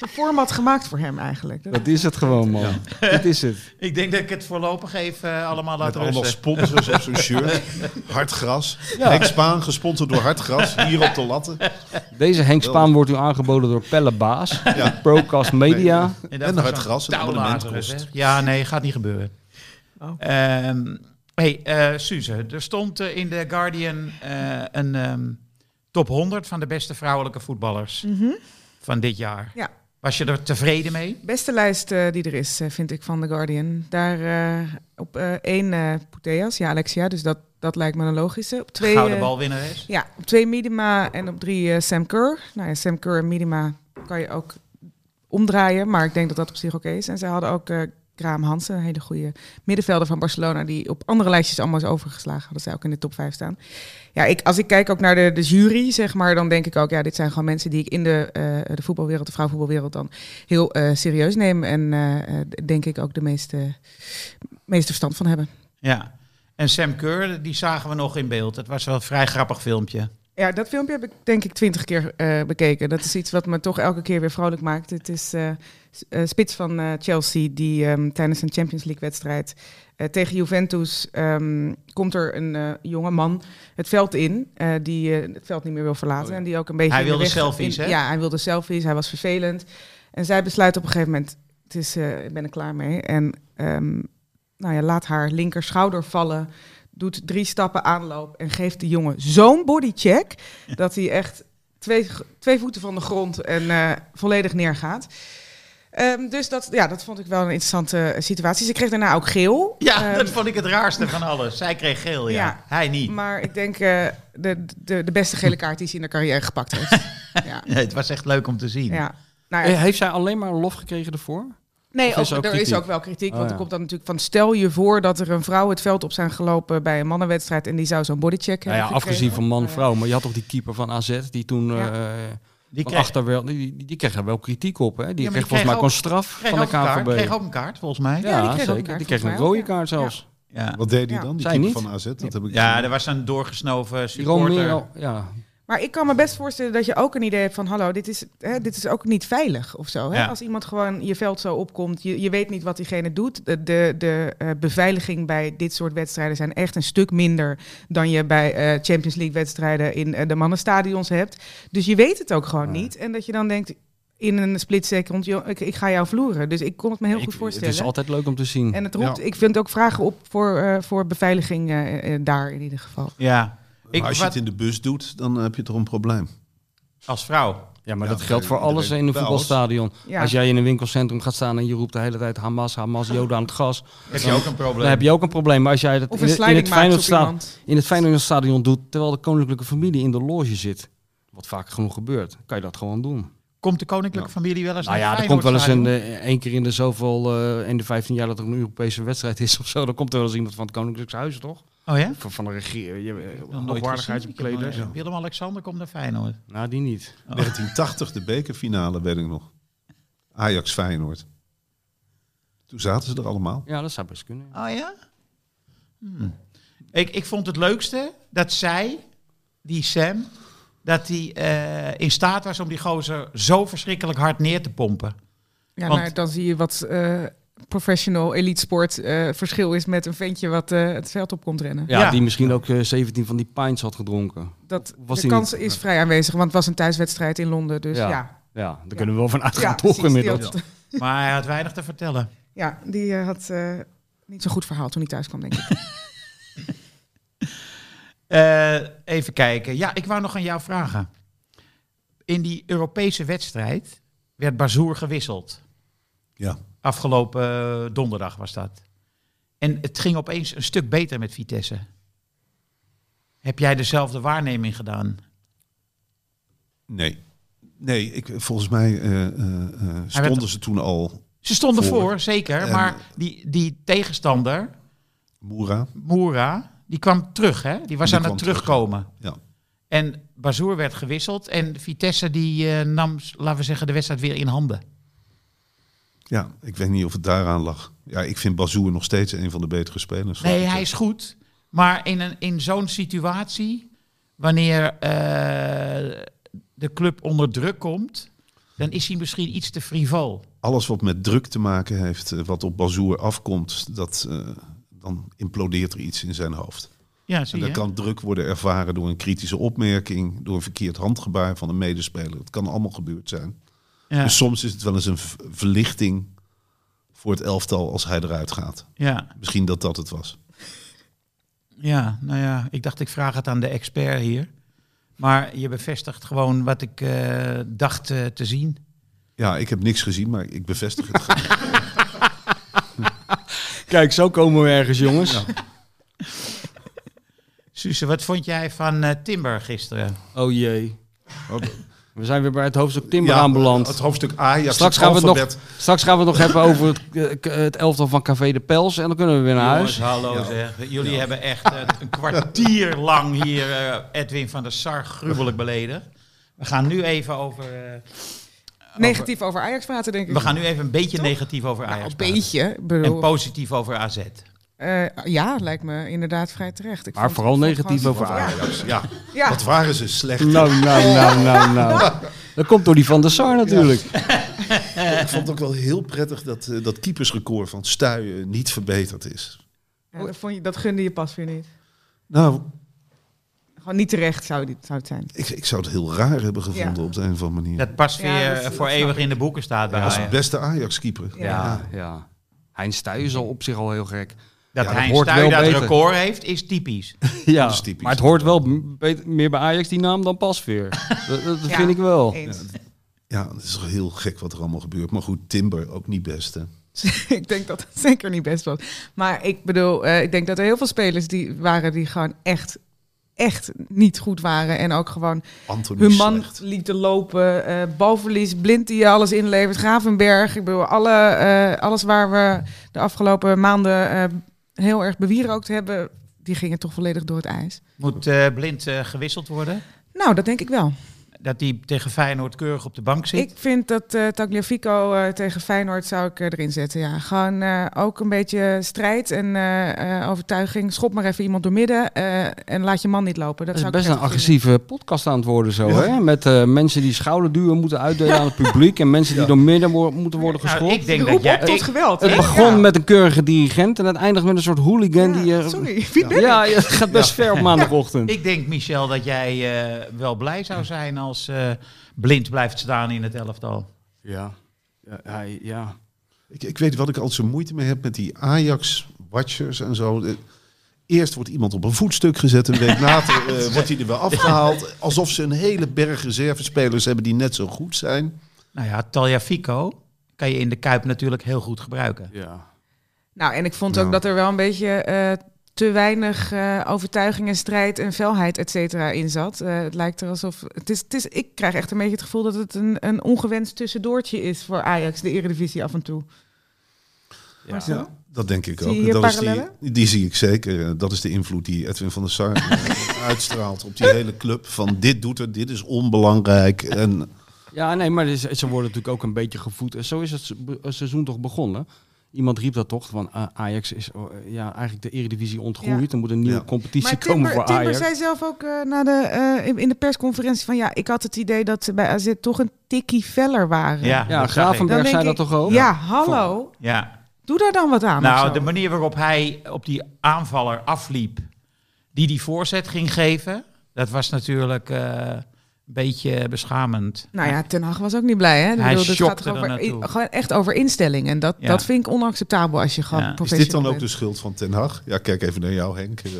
Een format gemaakt voor hem eigenlijk. Dat- Dat is het gewoon, man. <laughs> Dit is het. Ik denk dat ik het voorlopig even eh, allemaal laat Met allemaal sponsors op zo'n shirt. <laughs> Hartgras. Ja. Henk Spaan, gesponsord door Hartgras. Hier op de latten. Deze Henk Spaan wordt u aangeboden door Pelle Baas, Procast Media. En, En was hard zo'n gras, een touwlazer, abonnement kost. Ja, nee, gaat niet gebeuren. Oh. Ehm, hey, eh Suze, er stond eh, in The Guardian eh, een ehm, top 100 van de beste vrouwelijke voetballers Mhm. van dit jaar. Ja. Was je er tevreden mee? Beste lijst die er is, vind ik, van The Guardian. Daar op één Puteas, ja Alexia, dus dat, dat lijkt me een logische. Op twee, Gouden balwinnares. Ja, op twee Midima en op drie Sam Kerr. Nou ja, Sam Kerr en Midima kan je ook omdraaien. Maar ik denk dat dat op zich oké is. En zij hadden ook Graham Hansen, een hele goede middenvelder van Barcelona, die op andere lijstjes allemaal is overgeslagen. Hadden zij ook in de top 5 staan. Ja, ik, als ik kijk ook naar de, de jury, zeg maar, dan denk ik ook, ja, dit zijn gewoon mensen die ik in de, eh, de voetbalwereld, de vrouwenvoetbalwereld dan heel eh, serieus neem. En eh, denk ik ook de meeste, meeste verstand van hebben. Ja. En Sam Kerr, die zagen we nog in beeld. Het was wel een vrij grappig filmpje. Ja, dat filmpje heb ik denk ik twintig keer eh, bekeken. Dat is iets wat me toch elke keer weer vrolijk maakt. Het is eh, eh, spits van Chelsea die ehm, tijdens een Champions League wedstrijd tegen Juventus ehm, komt er een jonge man het veld in die het veld niet meer wil verlaten en die ook een beetje Hij wilde selfies, in- hè? Ja, hij wilde selfies. Hij was vervelend en zij besluit op een gegeven moment: het is, ik ben er klaar mee en ehm, nou ja, laat haar linker schouder vallen doet drie stappen aanloop en geeft de jongen zo'n bodycheck dat hij echt twee, twee voeten van de grond en eh, volledig neergaat. Ehm, dus dat, ja, dat vond ik wel een interessante eh, situatie. Ze kreeg daarna ook geel. Ja, Ehm, dat vond ik het raarste van alles. Zij kreeg geel, ja. Ja. Hij niet. Maar ik denk eh, de, de, de beste gele kaart die ze in de carrière gepakt heeft. <laughs> ja. Nee, het was echt leuk om te zien. Ja. Nou ja, Eh, Heeft zij alleen maar lof gekregen ervoor? Nee, Of is ook, er is ook wel kritiek. Oh, want ja. er komt dan natuurlijk van... stel je voor dat er een vrouw het veld op zijn gelopen... bij een mannenwedstrijd... en die zou zo'n bodycheck Nou ja, hebben afgezien van man en Eh, vrouw. Maar je had toch die keeper van AZ die toen Ja. eh Die kreeg, achter wel, die, die kreeg er wel kritiek op. Hè? Die Ja, kreeg die volgens mij ook een straf van de kaart, KVB. kreeg ook een kaart, volgens mij. Ja, Ja, die kreeg zeker. kaart, Die kreeg een rode kaart zelfs. Ja, Wat deed hij Ja. dan, die Zij keeper niet? van AZ? Dat heb ik ja er was een doorgesnoven Die supporter. Ja. Maar ik kan me best voorstellen dat je ook een idee hebt van... hallo, dit is, hè, dit is ook niet veilig of zo. Hè? Ja. Als iemand gewoon je veld zo opkomt... je, je weet niet wat diegene doet. De, de, de eh, beveiliging bij dit soort wedstrijden zijn echt een stuk minder... dan je bij eh, Champions League wedstrijden in eh, de mannenstadions hebt. Dus je weet het ook gewoon niet. En dat je dan denkt in een split second... joh, ik, ik ga jou vloeren. Dus ik kon het me heel Ik- goed het voorstellen. is altijd leuk om te zien. En het roept, Ja. ik vind ook vragen op voor, eh, voor beveiliging daar in ieder geval. Ja. Ik, Maar als je wat, het in de bus doet, dan heb je toch een probleem. als vrouw. ja, maar Ja, dat geldt voor alles in een voetbalstadion. Ja. Als jij in een winkelcentrum gaat staan en je roept de hele tijd Hamas, Hamas, Joden aan het gas, Heb je ook een probleem? dan heb je ook een probleem. Maar als jij dat Of in, het- in het maakt op Feyenoordsta- iemand. in het Feyenoordstadion doet, terwijl de koninklijke familie in de loge zit, wat vaak genoeg gebeurt, kan je dat gewoon doen. Komt de koninklijke familie wel eens Nou naar ja, er het komt wel eens een, eh, één keer in de zoveel, eh, in de 15 jaar dat er een Europese wedstrijd is of zo, dan komt er wel eens iemand van het Koninklijke Huis, toch? Oh ja? Van, van de nooit gezien. Ik hoogwaardigheidsbekleders. Willem-Alexander komt naar Feyenoord. Nou, die niet. 1980, de bekerfinale, weet ik nog. Ajax Feyenoord. Toen zaten ze er allemaal. Ja, dat zou best kunnen. Oh ja? Hmm. Ik, ik vond het leukste dat zij, die Sam, dat hij eh, in staat was om die gozer zo verschrikkelijk hard neer te pompen. Ja, Want- nou, dan zie je wat eh, professional elite sport eh, verschil is met een ventje wat eh, het veld op komt rennen. Ja, Ja. die misschien ook eh, 17 van die pints had gedronken. Dat, Was de die kans niet? is vrij aanwezig, want het was een thuiswedstrijd in Londen. Dus ja, Ja. ja. Ja, daar kunnen we wel van uitgaan, toch inmiddels. had- Maar hij had weinig te vertellen. <laughs> Ja, die eh, had eh, niet zo'n goed verhaal toen hij thuis kwam, denk ik. <laughs> Eh, even kijken. Ja, ik wou nog aan jou vragen. In die Europese wedstrijd werd Bazoer gewisseld. Ja. Afgelopen eh, donderdag was dat. En het ging opeens een stuk beter met Vitesse. Heb jij dezelfde waarneming gedaan? Nee. Nee, ik, volgens mij eh, eh, stonden ze toen al Ze stonden voor, Voor. zeker. En- maar die, die tegenstander, Moera. Moura, die kwam terug. Hè? Die was Die aan het terug, terugkomen. Ja. En Bazoer werd gewisseld. En Vitesse die nam, laten we zeggen, de wedstrijd weer in handen. Ja, ik weet niet of het daaraan lag. Ja, ik vind Bazoer nog steeds een van de betere spelers. Nee, hij is goed. Maar in, een, in zo'n situatie, wanneer eh, de club onder druk komt, dan is hij misschien iets te frivol. Alles wat met druk te maken heeft, eh, wat op Bazoer afkomt, dat, eh, dan implodeert er iets in zijn hoofd. Ja, En zie dat je. kan druk worden ervaren door een kritische opmerking, door een verkeerd handgebaar van een medespeler. Het kan allemaal gebeurd zijn. Ja, Dus soms is het wel eens een verlichting voor het elftal als hij eruit gaat. ja, Misschien dat dat het was. ja, nou ja, ik dacht ik vraag het aan de expert hier. Maar je bevestigt gewoon wat ik eh, dacht eh, te zien. Ja, ik heb niks gezien, maar ik bevestig het. <laughs> Kijk, zo komen we ergens, jongens. Suze, wat vond jij van eh, Timber gisteren? Oh jee. Oh, We zijn weer bij het hoofdstuk Timber Ja, aanbeland. Het hoofdstuk Ajax. Straks gaan, we het nog, straks gaan we het nog hebben over het, eh, het elftal van Café de Pels. En dan kunnen we weer naar Jongens, huis. hallo zeg. Jullie hebben echt eh, een kwartier <laughs> lang hier eh, Edwin van der Sar gruwelijk beledigd. We gaan nu even over... Negatief over Ajax praten, denk ik. we gaan nu even een beetje negatief over Nou, Ajax een praten. beetje. ik En Bedoel, positief over AZ. Eh, ja, lijkt me inderdaad vrij terecht. Ik Maar vond- vooral negatief gewoon- over Ja. Ajax. Ja. Ja. Wat waren ze slecht. Nou, nou, nou, nou, nou. Dat komt door die van der Sar natuurlijk. Ik vond het ook wel heel prettig dat eh, dat keepersrecord van Stuyen niet verbeterd is. Ja, dat, vond je, dat gunde je pas weer niet. Nou, Gewoon niet terecht zou, dit, zou het zijn. ik, ik zou het heel raar hebben gevonden Ja. op de een of andere manier. Dat pas weer dat- voor eeuwig in de boeken staat bij Als Ajax. beste Ajax-keeper. Ja. Ja, ja. Heinz Stuy is al op zich al heel gek. Dat Ja, hij hoort Stuy wel dat beter. record heeft, is typisch. <laughs> Ja, Dat is typisch. maar het hoort wel beter- meer bij Ajax die naam dan Pasveer. <laughs> dat dat Ja, vind ik wel. Eens. Ja, het is heel gek wat er allemaal gebeurt. Maar goed, Timber ook niet best. Hè? <laughs> ik denk dat het zeker niet best was. Maar ik bedoel, eh, ik denk dat er heel veel spelers die waren die gewoon echt, echt niet goed waren. En ook gewoon Anthony hun man slecht. lieten lopen. eh balverlies, blind die alles inlevert. Gravenberg. Ik bedoel, alle, eh, alles waar we de afgelopen maanden eh, heel erg bewierookt hebben, die gingen toch volledig door het ijs. Moet eh, Blind eh, gewisseld worden? Nou, dat denk ik wel. Dat hij tegen Feyenoord keurig op de bank zit? Ik vind dat eh Tagliafico eh, tegen Feyenoord zou ik eh, erin zetten. Ja. Gewoon eh, ook een beetje strijd en eh, eh, overtuiging. Schop maar even iemand door midden eh, en laat je man niet lopen. Dat, Dat is zou best ik een vinden. agressieve podcast aan het worden zo, Ja. hè? Met eh, mensen die schouderduwen moeten uitdelen aan het publiek en mensen die Ja. door midden wo- moeten worden Nou, geschopt. ik denk Roep dat jij... tot ik- geweld. het begon Ja. met een keurige dirigent en het eindigt met een soort hooligan Ja, die... Sorry, wie ben ja, ik? het gaat best ver op maandagochtend. Ik denk, Michel, dat jij eh, wel blij zou zijn als eh, Blind blijft staan in het elftal. Ja. Ja, hij, ja. Ik, ik weet wat ik altijd zo moeite mee heb met die Ajax-watchers en zo. Eh, Eerst wordt iemand op een voetstuk gezet, een week later eh, <laughs> wordt hij er weer afgehaald. Alsof ze een hele berg reservespelers hebben die net zo goed zijn. Nou ja, Taljafico kan je in de Kuip natuurlijk heel goed gebruiken. ja. Nou, en ik vond Nou. ook dat er wel een beetje eh, te weinig eh, overtuiging en strijd en felheid, et cetera, in zat. Eh, het lijkt er alsof... Het is, het is, ik krijg echt een beetje het gevoel dat het een, een ongewenst tussendoortje is voor Ajax, de Eredivisie af en toe. Ja, dat denk ik Zie ook. dat is die, die zie ik zeker. Eh, Dat is de invloed die Edwin van der Sar <laughs> uitstraalt op die hele club. Van dit doet het, dit is onbelangrijk. En Ja, nee, maar ze worden natuurlijk ook een beetje gevoed. En zo is het seizoen toch begonnen. Iemand riep dat toch, van ah, Ajax is oh, ja, eigenlijk de eredivisie ontgroeid. Ja. Er moet een nieuwe Ja. competitie Maar komen Timber, voor Timber Ajax. zei zelf ook eh, na de, eh, in, de persconferentie van ja, ik had het idee dat ze bij AZ toch een tikkie feller waren. Ja, Ja, ik. Gravenberg Dan zei denk dat ik, toch ook? Ja, hallo. Ja. Doe daar dan wat aan. Nou, de manier waarop hij op die aanvaller afliep, die die voorzet ging geven, dat was natuurlijk eh, beetje beschamend. Nou ja, Ten Hag was ook niet blij. Hè? Hij bedoel, dit gaat er over, gewoon echt over instelling. En dat, Ja. dat vind ik onacceptabel als je gewoon Ja. Is is dit dan ook de schuld van Ten Hag? Ja, kijk even naar jou, Henk. Eh,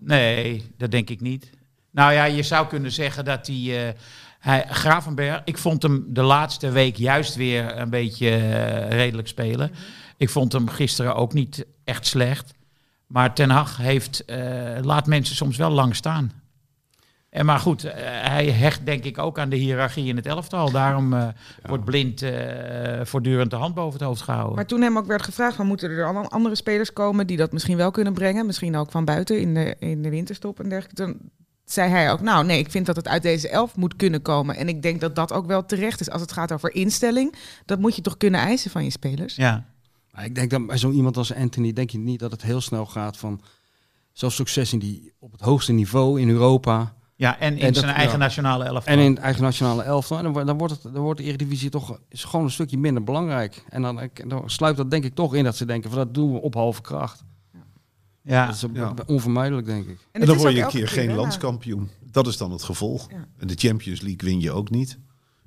Nee, dat denk ik niet. Nou ja, je zou kunnen zeggen dat hij, eh, hij Gravenberg, ik vond hem de laatste week juist weer een beetje eh, redelijk spelen. Ik vond hem gisteren ook niet echt slecht. Maar Ten Hag heeft, eh, laat mensen soms wel lang staan. En maar goed, eh, hij hecht denk ik ook aan de hiërarchie in het elftal. Daarom eh, wordt blind eh, voortdurend de hand boven het hoofd gehouden. Maar toen hem ook werd gevraagd, van, moeten er dan andere spelers komen die dat misschien wel kunnen brengen? Misschien ook van buiten in de, in de winterstop en dergelijke. Toen zei hij ook, nou nee, ik vind dat het uit deze elf moet kunnen komen. En ik denk dat dat ook wel terecht is als het gaat over instelling. Dat moet je toch kunnen eisen van je spelers? ja. Maar ik denk dat bij zo'n iemand als Anthony, denk je niet dat het heel snel gaat van zo'n succes in die, op het hoogste niveau in Europa ja, en in En dat- zijn eigen ja. nationale elftal. en in het eigen nationale elftal. En dan, wordt- dan, wordt het, dan wordt de Eredivisie toch is gewoon een stukje minder belangrijk. En dan, dan sluit dat denk ik toch in dat ze denken van dat doen we op halve kracht. ja. Dat is Ja. onvermijdelijk denk ik. En, het dan word je een keer geen landskampioen. Dat is dan het gevolg. Ja. En de Champions League win je ook niet.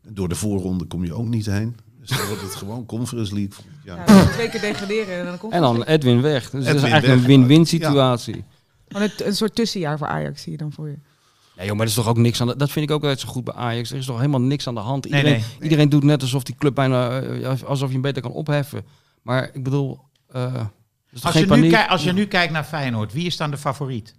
En door de voorronde kom je ook niet heen. Dus dan wordt het gewoon Conference League. Ja, dan twee keer degraderen en dan komt En dan Edwin weg. Dus dat is eigenlijk weg. een win-win situatie. Een, een soort tussenjaar voor Ajax zie je dan voor je. Ja, joh, maar er is toch ook niks aan de, Dat vind ik ook altijd zo goed bij Ajax. Er is toch helemaal niks aan de hand. Nee, Iedereen, nee. iedereen doet net alsof die club bijna... eh, alsof je hem beter kan opheffen. Maar ik bedoel... eh, is toch Als, geen je nu als je nu kijkt naar Feyenoord, wie is dan de favoriet?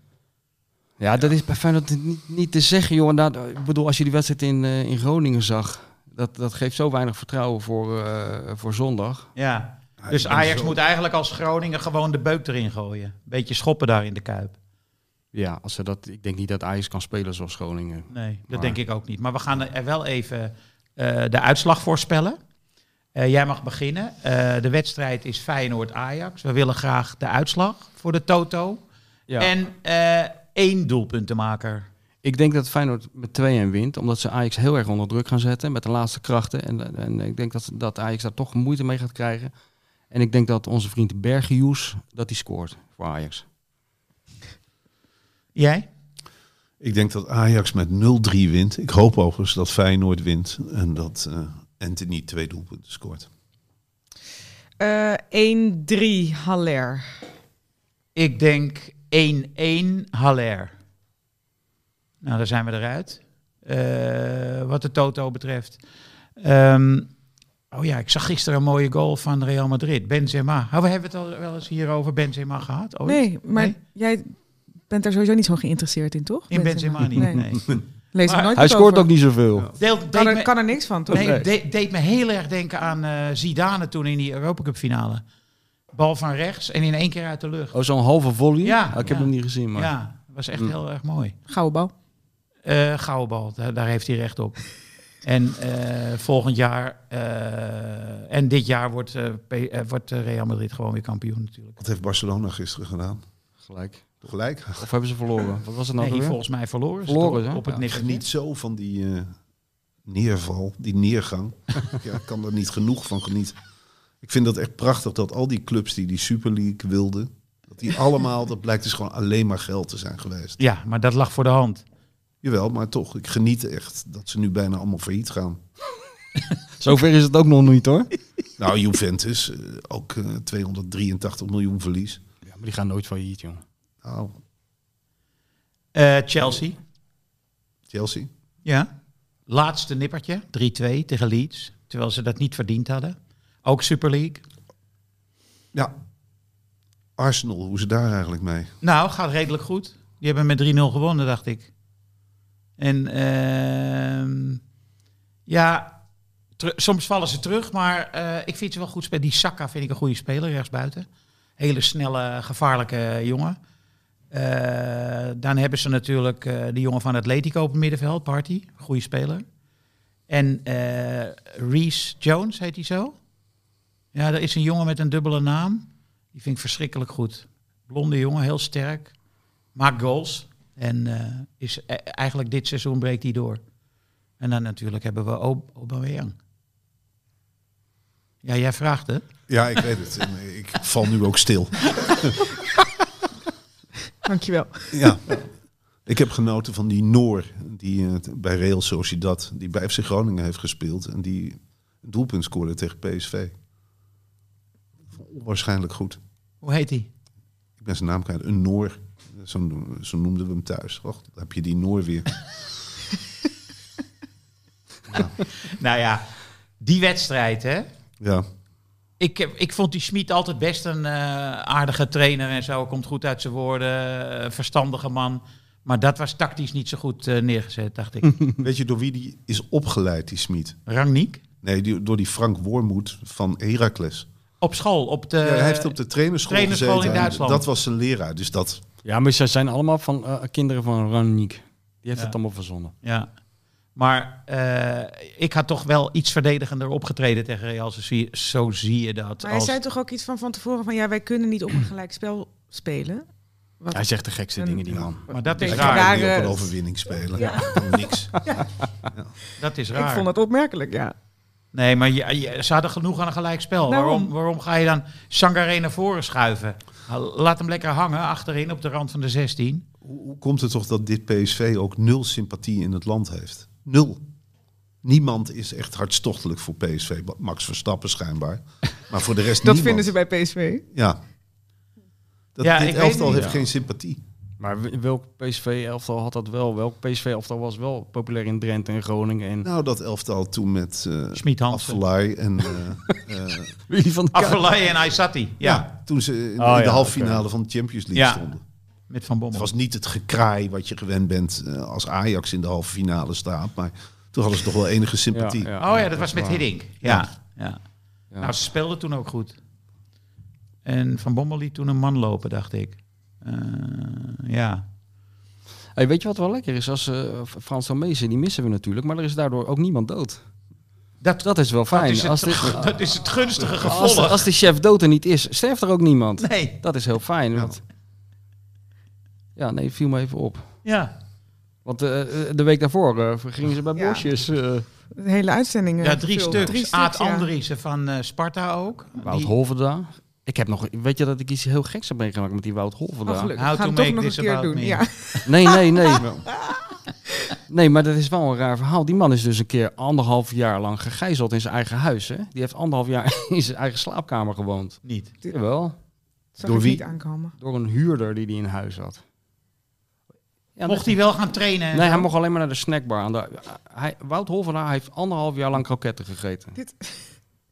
Ja, dat is bij Feyenoord niet, niet te zeggen, jongen. Nou, ik bedoel, als je die wedstrijd in, eh, in Groningen zag, dat, dat geeft zo weinig vertrouwen voor, eh, voor zondag. Ja. Dus Ajax zo- moet eigenlijk als Groningen gewoon de beuk erin gooien. Beetje schoppen daar in de Kuip. Ja, als ze dat, ik denk niet dat Ajax kan spelen zoals Groningen. Nee, dat Maar- denk ik ook niet. Maar we gaan er wel even eh, de uitslag voorspellen. Eh, jij mag beginnen. Eh, de wedstrijd is Feyenoord-Ajax. We willen graag de uitslag voor de Toto. Ja. En één doelpuntenmaker. Ik denk dat Feyenoord met 2-1 wint, omdat ze Ajax heel erg onder druk gaan zetten met de laatste krachten. En, en ik denk dat, dat Ajax daar toch moeite mee gaat krijgen. En ik denk dat onze vriend Bergius, dat hij scoort voor Ajax. Jij? Ik denk dat Ajax met 0-3 wint. Ik hoop overigens dat Feyenoord wint en dat eh, Anthony twee doelpunten scoort. Eh 1-3 Haller. Ik denk 1-1 Haller. Nou, daar zijn we eruit. Eh, wat de Toto betreft. Ehm, oh ja, ik zag gisteren een mooie goal van Real Madrid. Benzema. Oh, we hebben het al wel eens hier over Benzema gehad? ooit? Nee, maar Nee? jij bent daar sowieso niet zo geïnteresseerd in, toch? In Benzema niet, nee. <laughs> Lees er Maar nooit Hij scoort over. ook niet zoveel. Deelt- deed Kan er, me- kan er niks van, toch? Nee, Nee. de- deed me heel erg denken aan eh Zidane toen in die Europa Cup finale. Bal van rechts en in één keer uit de lucht. Oh, zo'n halve volley? Ja, Ah, ik ja. heb hem niet gezien, maar... Ja, was echt Mm. heel erg mooi. Gouden bal. Eh gouden bal, daar, daar heeft hij recht op. En eh, volgend jaar eh, en dit jaar wordt, P- wordt Real Madrid gewoon weer kampioen natuurlijk. Wat heeft Barcelona gisteren gedaan? Gelijk. Gelijk. Of hebben ze verloren? Wat was het nou Nee, weer? volgens mij verloren. ze Verloren, toch? hè? op het Ja. Niet zo van die eh, neerval, die neergang. <laughs> ja, ik kan er niet genoeg van genieten. Ik vind dat echt prachtig dat al die clubs die die Super League wilden, dat die <laughs> allemaal, dat blijkt dus gewoon alleen maar geld te zijn geweest. Ja, maar dat lag voor de hand. Jawel, maar toch, ik geniet echt dat ze nu bijna allemaal failliet gaan. <laughs> Zover is het ook nog niet, hoor. Nou, Juventus, eh, ook eh, 283 miljoen verlies. Ja, maar die gaan nooit failliet, joh. Nou, Eh, Chelsea, Chelsea. ja. Laatste nippertje, 3-2 tegen Leeds. Terwijl ze dat niet verdiend hadden. Ook Super League. Ja. Arsenal, hoe het daar eigenlijk mee? Nou, gaat redelijk goed. Die hebben met 3-0 gewonnen, dacht ik. En ehm, ja, soms vallen ze terug, maar eh, ik vind ze wel goed spelen. Die Saka vind ik een goede speler, rechtsbuiten. Hele snelle, gevaarlijke jongen. Eh, dan hebben ze natuurlijk eh de jongen van Atletico op het middenveld, Party. Goede speler. En eh Reese Jones, heet hij zo? Ja, er is een jongen met een dubbele naam. Die vind ik verschrikkelijk goed. Blonde jongen, heel sterk. Maakt goals. En eh, is e- eigenlijk dit seizoen breekt hij door. En dan natuurlijk hebben we Ob- Aubameyang. Ja, jij vraagt het. Ja, ik weet het. Ik val nu ook stil. <laughs> Dankjewel. Ja. Ik heb genoten van die Noor, die eh, bij Real Sociedad, die bij FC Groningen heeft gespeeld en die een doelpunt scoorde tegen PSV. Onwaarschijnlijk goed. Hoe heet hij? Ik ben zijn naam kwijt. Een Noor. Zo, zo noemden we hem thuis. Och, dan heb je die Noor weer. <laughs> Nou ja, die wedstrijd, hè. Ja. Ik, heb- ik vond die Schmid altijd best een eh, aardige trainer en zo. Komt goed uit zijn woorden. eh, verstandige man. Maar dat was tactisch niet zo goed eh, neergezet, dacht ik. <laughs> Weet je door wie die is opgeleid, die Smit? Rangnick? Nee, die, door die Frank Wormoed van Heracles. Op school, op de... ja, hij heeft op de trainerschool, trainerschool gezeten in Duitsland. Dat was zijn leraar. Dus dat, Ja, maar ze zijn allemaal van eh, kinderen van Raniek. Die heeft Ja. het allemaal verzonnen. Ja. Maar eh, ik had toch wel iets verdedigender opgetreden tegen Real. Zo zie, zo zie je dat. Maar hij als- zei toch ook iets van van tevoren van ja, wij kunnen niet op een gelijk spel spelen. Wat Hij zegt de gekste een- dingen, die man. Maar dat is raar. daar- die op een overwinning spelen. Ja. Niks. <laughs> Dat is Ik raar. vond dat opmerkelijk, ja. Nee, maar je, je- ze hadden genoeg aan een gelijk spel. Waarom, waarom ga je dan Sangaré naar voren schuiven? Laat hem lekker hangen achterin op de rand van de 16. Hoe, hoe komt het toch dat dit PSV ook nul sympathie in het land heeft? Nul. Niemand is echt hartstochtelijk voor PSV. Max Verstappen schijnbaar. Maar voor de rest <laughs> Dat niemand. vinden ze bij PSV. Ja. Dat, Ja, dit elftal niet. heeft Ja. geen sympathie. Maar welk PSV-elftal had dat wel? Welk PSV-elftal was wel populair in Drenthe en Groningen? En Nou, dat elftal toen met eh en... eh, <laughs> eh, Wie van de Kuip? Afellay en Aysati. ja. Ja. toen ze in, Oh, in de halve finale van de Champions League Ja. stonden. Met Van Bommel. Het was niet het gekraai wat je gewend bent eh, als Ajax in de halve finale staat. Maar toen hadden ze toch wel enige sympathie. Ja, ja. oh ja, dat was met. Hiddink. Ja. Ja. Ja. Nou, ze speelden toen ook goed. En Van Bommel liet toen een man lopen, dacht ik. Eh, ja. Hey, weet je wat wel lekker is? Als eh, Frans Tomezen, die missen we natuurlijk, maar er is daardoor ook niemand dood. Dat, Dat is wel fijn. dat, is het, als, dit- <laughs> dat is het gunstige als, gevolg. als de chef dood er niet is, sterft er ook niemand. Nee. Dat is heel fijn. Want... Ja, nee, viel me even op. Ja. Want eh, eh, de week daarvoor eh, gingen ze bij Ja. Bosjes. eh De hele uitzending. eh, ja, drie stuks. Drie Aad stuks, ja. Andriessen van eh, Sparta ook. Wout Die- Holverda. Ik heb nog, weet je dat ik iets heel geks heb meegemaakt met die Wout Oh, Holverda? gelukkig. How to make nog een this keer about doen. me. Ja. Nee, nee, nee. <laughs> Nee, maar dat is wel een raar verhaal. Die man is dus een keer anderhalf jaar lang gegijzeld in zijn eigen huis. Hè? Die heeft anderhalf jaar <laughs> in zijn eigen slaapkamer gewoond. Niet. Jawel, Zag Door wie? niet aankomen. door een huurder die die in huis had. Ja, Mocht hij wel gaan trainen? en Nee, zo? hij mocht alleen maar naar de snackbar. Aan de, hij, Wout Holverda heeft anderhalf jaar lang kroketten gegeten. Dit-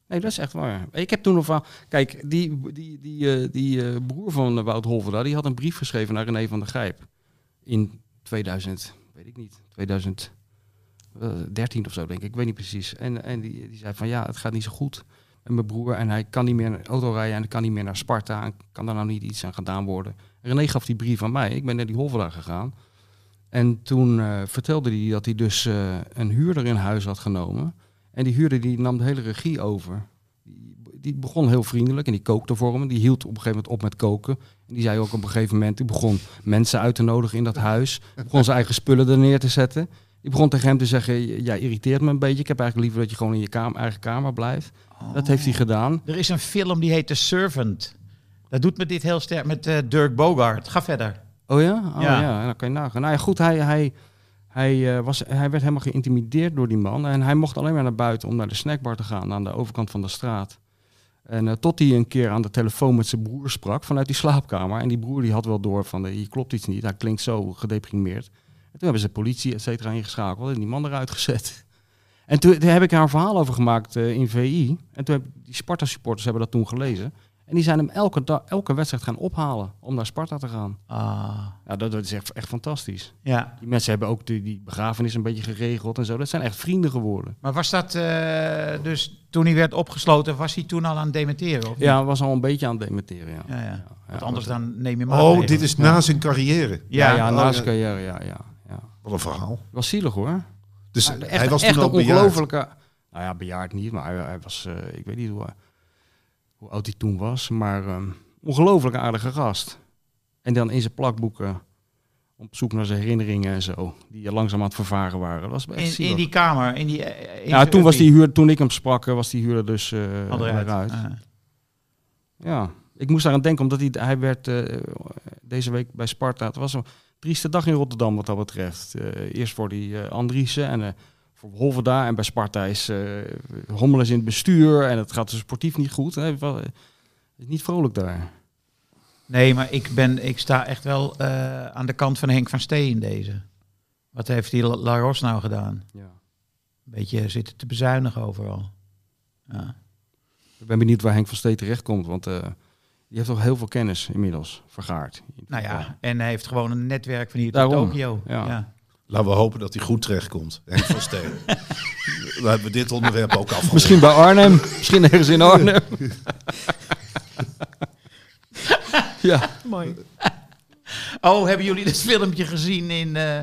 Nee, dat is echt waar. Ik heb toen nog wel... Kijk, die, die, die, eh, die eh, broer van eh, Wout Holverda, die had een brief geschreven naar René van der Grijp. In 2000, weet ik niet, 2013 of zo denk ik, ik weet niet precies. En, en die, die zei van ja, het gaat niet zo goed met mijn broer. En hij kan niet meer naar auto rijden en hij kan niet meer naar Sparta. En kan daar nou niet iets aan gedaan worden. René gaf die brief aan mij. Ik ben naar die Holverda gegaan. En toen eh, vertelde hij dat hij dus eh, een huurder in huis had genomen. En die huurder die nam de hele regie over. Die, die begon heel vriendelijk en die kookte voor hem. Die hield op een gegeven moment op met koken. En die zei ook op een gegeven moment, die begon mensen uit te nodigen in dat huis. Begon zijn eigen spullen er neer te zetten. Die begon tegen hem te zeggen, jij irriteert me een beetje. Ik heb eigenlijk liever dat je gewoon in je kamer, eigen kamer blijft. Dat heeft hij gedaan. Er is een film die heet The Servant. Dat doet me dit heel sterk met eh, Dirk Bogart. Ga verder. Oh ja? Oh Ja. ja, dan kan je nagaan. Nou ja, goed, hij, hij, hij, eh, was, hij werd helemaal geïntimideerd door die man. En hij mocht alleen maar naar buiten om naar de snackbar te gaan aan de overkant van de straat. En eh, tot hij een keer aan de telefoon met zijn broer sprak vanuit die slaapkamer. En die broer die had wel door van, eh, hier klopt iets niet. Hij klinkt zo gedeprimeerd. En toen hebben ze politie, et cetera, ingeschakeld en die man eruit gezet. En toen, daar heb ik een verhaal over gemaakt in VI. En toen heb die Sparta-supporters hebben dat toen gelezen. En die zijn hem elke, dag, elke wedstrijd gaan ophalen om naar Sparta te gaan. Ah, Ja, dat, dat is echt, echt fantastisch. ja. Die mensen hebben ook die, die begrafenis een beetje geregeld en zo. Dat zijn echt vrienden geworden. Maar was dat eh, dus toen hij werd opgesloten, was hij toen al aan het dementeren? Of niet? Ja, was al een beetje aan het dementeren, ja. ja, ja. Want Ja, anders dan neem je Oh, maatregelen. dit is na zijn carrière. Ja, Ja, ja, oh, na zijn carrière, ja, ja, ja. Wat een verhaal. Was zielig hoor. Dus Ja, hij was echt toen al een bejaard. ongelofelijke... Nou ja, bejaard niet, maar hij, hij was... eh, ik weet niet hoe, hoe oud hij toen was, maar ehm ongelooflijk aardige gast. En dan in zijn plakboeken op zoek naar zijn herinneringen en zo. Die langzaam aan het vervaren waren. Dat was echt in, die kamer, in die... eh, in ja, toen, was die huur, toen ik hem sprak, eh, was die huurder dus eh Al eruit. eruit. Ah. Ja, ik moest daaraan denken omdat hij, hij werd eh, deze week bij Sparta. Het was een trieste dag in Rotterdam wat dat betreft. Eh, eerst voor die eh Andriessen en eh, voor Holverda. En bij Sparta is eh Hommel is in het bestuur en het gaat dus sportief niet goed. Hè. Eh, Het is niet vrolijk daar. Nee, maar ik, ben, ik sta echt wel eh, aan de kant van Henk van Stee in deze. Wat heeft die La- Laros nou gedaan? Ja. Een beetje zitten te bezuinigen overal. Ja. Ik ben benieuwd waar Henk van Steen terecht komt, want eh, die heeft toch heel veel kennis inmiddels vergaard. Nou ja, en hij heeft gewoon een netwerk van hier tot Daarom, Tokio. ja. Ja. Laten we hopen dat hij goed terechtkomt. Henk van Steen. <laughs> we hebben dit onderwerp ook afgerond. Misschien bij Arnhem, misschien ergens in Arnhem. <laughs> ja. Mooi. Oh, hebben jullie dat filmpje gezien in eh,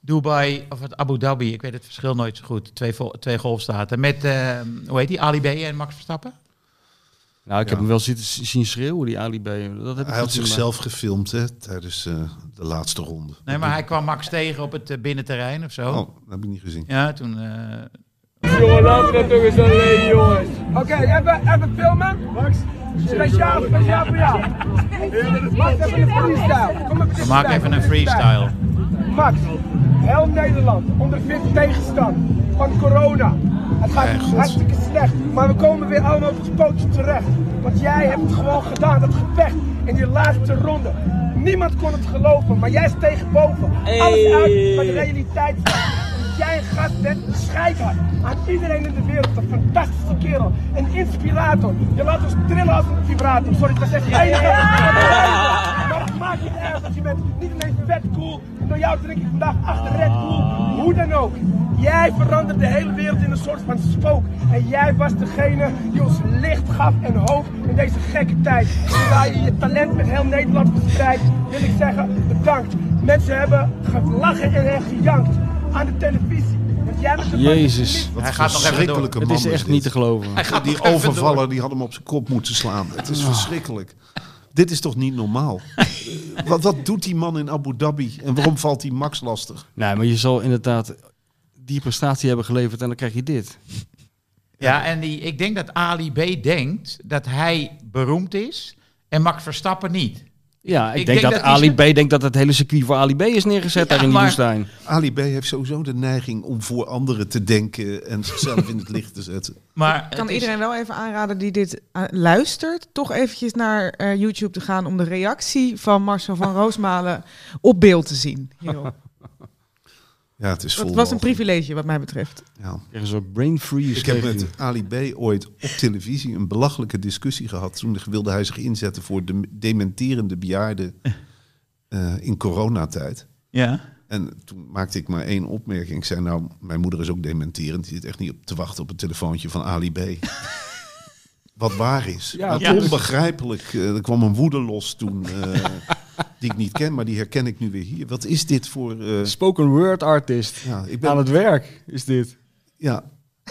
Dubai of het Abu Dhabi? Ik weet het verschil nooit zo goed. Twee, twee golfstaten. Met, eh, hoe heet die, Ali B en Max Verstappen? Nou, ik Ja. heb hem wel zitten zien schreeuwen, die Ali B. Dat heb ik Hij had zichzelf gefilmd hè, tijdens eh, de laatste ronde. Nee, maar hij kwam Max tegen op het eh, binnenterrein of zo. Oh, dat heb ik niet gezien. Ja, toen... eh, Oké, even, even filmen. Max. Speciaal, speciaal voor jou. Max, even een freestyle. Kom even maken even een freestyle. Max, heel Nederland ondervindt tegenstand van corona. Het gaat hartstikke slecht, maar we komen weer allemaal op ons pootje terecht. Want jij hebt het gewoon gedaan, dat gevecht in die laatste ronde. Niemand kon het geloven, maar jij steeg boven. Alles uit wat de realiteit staat. Dat jij een gast bent, scheidhard. Aan iedereen in de wereld, een fantastische kerel. Een inspirator. Je laat ons trillen als een vibrator. Sorry, ik was echt enige. Maar het maakt niet uit als je bent niet alleen vet cool. En door jou drink ik vandaag achter Red Bull. Hoe dan ook. Jij verandert de hele wereld in een soort van spook. En jij was degene die ons licht gaf en hoop in deze gekke tijd. Terwijl je je talent met heel Nederland verspreidt, wil ik zeggen bedankt. Mensen hebben gelachen en gejankt aan de televisie. Want jij de Jezus. Wat Hij gaat nog even verschrikkelijke Het is echt niet te geloven. Hij gaat die overvaller die had hem op zijn kop moeten slaan. Het is verschrikkelijk. Dit is toch niet normaal? <laughs> Wat, wat doet die man in Abu Dhabi? En waarom valt hij Max lastig? Nee, maar je zal inderdaad die prestatie hebben geleverd en dan krijg je dit. Ja, en die, ik denk dat Ali B denkt dat hij beroemd is en Max Verstappen niet. Ja, ik, Ik denk, denk dat, Ali B denkt dat het hele circuit voor Ali B is neergezet Ja, daar in die woestijn. Ali B heeft sowieso de neiging om voor anderen te denken en zichzelf in het licht te zetten. Maar kan het is- iedereen wel even aanraden die dit eh, luistert, toch eventjes naar eh, YouTube te gaan om de reactie van Marcel van Roosmalen op beeld te zien. hierop. Ja, het is vol. Was een privilege wat mij betreft. Ja. Krijg een soort brain freeze. Ik heb met. Ali B ooit op televisie een belachelijke discussie gehad. Toen wilde hij zich inzetten voor de dementerende bejaarden eh, in coronatijd. Ja. En toen maakte ik maar één opmerking. Ik zei, nou, mijn moeder is ook dementerend. Die zit echt niet op te wachten op het telefoontje van Ali B. <laughs> Wat waar is. Ja, Wat ja. onbegrijpelijk. Eh, er kwam een woede los toen, eh, <laughs> die ik niet ken, maar die herken ik nu weer hier. Wat is dit voor... eh, Spoken word artist. ja, ik ben, Aan het werk is dit. ja,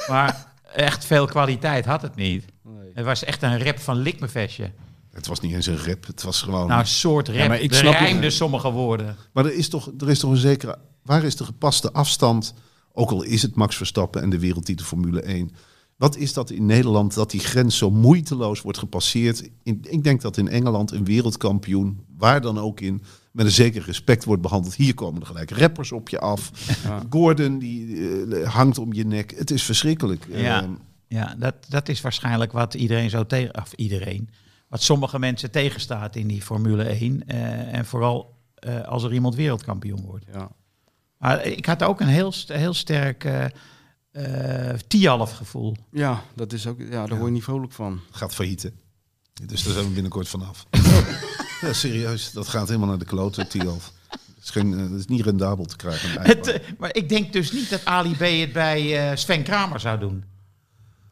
Maar echt veel kwaliteit had het niet. Het was echt een rap van Likmevestje. het was niet eens een rap. Het was gewoon... Nou, een soort rap. Ja, maar ik Er snap- rijmden sommige woorden. Maar er is, toch, er is toch een zekere... Waar is de gepaste afstand? Ook al is het Max Verstappen en de wereldtitel Formule 1. Wat is dat in Nederland dat die grens zo moeiteloos wordt gepasseerd? In, ik denk dat in Engeland een wereldkampioen, waar dan ook in, met een zeker respect wordt behandeld. Hier komen er gelijk rappers op je af. Gordon die eh, hangt om je nek. Het is verschrikkelijk. Ja. Ehm, Ja, dat, dat is waarschijnlijk wat iedereen zo tegen... Of iedereen. Wat sommige mensen tegenstaat in die Formule 1. eh, en vooral eh, als er iemand wereldkampioen wordt. Ja. Maar ik had ook een heel, heel sterk eh eh Tialf gevoel. ja, dat is ook, ja, daar word je niet vrolijk van. gaat faillieten. Dus daar zijn we binnenkort vanaf. <laughs> ja, serieus, dat gaat helemaal naar de klote, Tialf. Dat is, geen, eh, dat is niet rendabel te krijgen. Het, eh, maar ik denk dus niet dat Ali B het bij eh, Sven Kramer zou doen.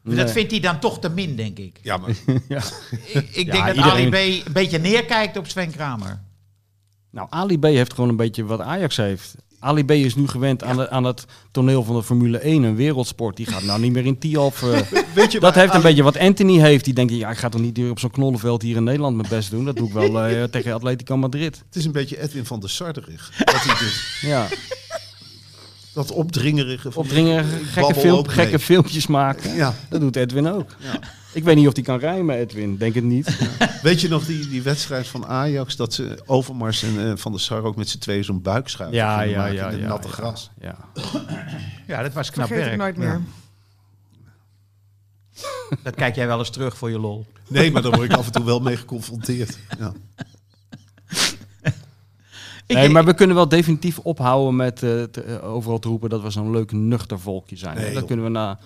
Nee. Dat vindt hij dan toch te min, denk ik. Ja, maar <laughs> Ik, ik denk dat iedereen- Ali B een beetje neerkijkt op Sven Kramer. Nou, Ali B heeft gewoon een beetje wat Ajax heeft. Ali B is nu gewend aan, de, aan het toneel van de Formule 1, een wereldsport. Die gaat nou niet meer in Tialf. <laughs> weet je dat heeft een beetje wat Anthony heeft. Die denkt, ja, ik ga toch niet op zo'n knollenveld hier in Nederland mijn best doen. Dat doe ik wel eh, <laughs> tegen Atletico Madrid. Het is een beetje Edwin van der Sarderig. Dat, hij dit, <laughs> Ja, dat opdringerige. Ik gekke, film, gekke filmpjes maken. Ja. Dat doet Edwin ook. Ik weet niet of hij kan rijmen, Edwin. Denk het niet. Weet je nog die, die wedstrijd van Ajax? Dat ze Overmars en eh, Van der Sar ook met z'n tweeën zo'n buikschuif Ja, gingen ja, ja. in het natte ja, gras. Ja. Ja, dat was knap Vergeet ik werk. nooit meer. Dat kijk jij wel eens terug voor je lol. Nee, maar daar word ik af en toe wel mee geconfronteerd. Ja. <laughs> Nee, maar we kunnen wel definitief ophouden met eh, te- eh, overal te roepen dat we zo'n leuk nuchter volkje zijn. Nee, dat joh. kunnen we na,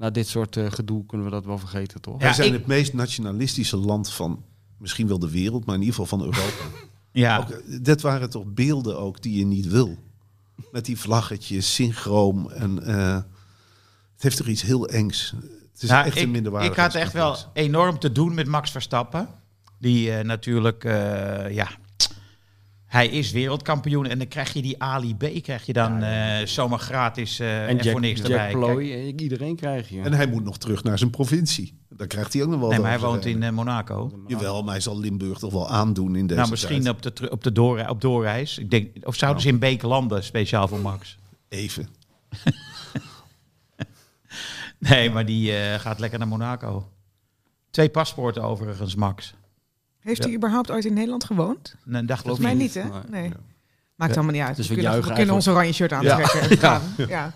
na dit soort eh, gedoe kunnen we dat wel vergeten, toch? Ja, Wij zijn ik- het meest nationalistische land van misschien wel de wereld, maar in ieder geval van Europa. <laughs> Ja, Ook, eh, dit waren toch beelden ook die je niet wil. Met die vlaggetjes, synchroom. En, eh, het heeft toch iets heel engs. Het is Nou, echt ik, een minderwaardig. ik had echt wel enorm te doen met Max Verstappen. Die eh, natuurlijk, eh, ja, hij is wereldkampioen. En dan krijg je die Ali B, krijg je dan eh, zomaar gratis eh, en, En Jack, voor niks Jack erbij. Ploy, Kijk, eh, iedereen krijg je. En hij moet nog terug naar zijn provincie. Daar krijgt hij ook nog wel nee, maar hij woont in Monaco. Jawel, maar hij zal Limburg toch wel aandoen in deze Nou, misschien tijd. op de, op, de door, op doorreis. Ik denk, of zouden ze in Beek landen, speciaal voor Max? Even. <laughs> Nee, maar die eh, gaat lekker naar Monaco. Twee paspoorten overigens, Max. Heeft hij überhaupt ooit in Nederland gewoond? Nee, dat geloof Volgens mij ik niet, hè? Nee. Maakt allemaal niet uit. Dus we we kunnen, we kunnen ons oranje shirt aantrekken. <laughs> en gaan. Ja.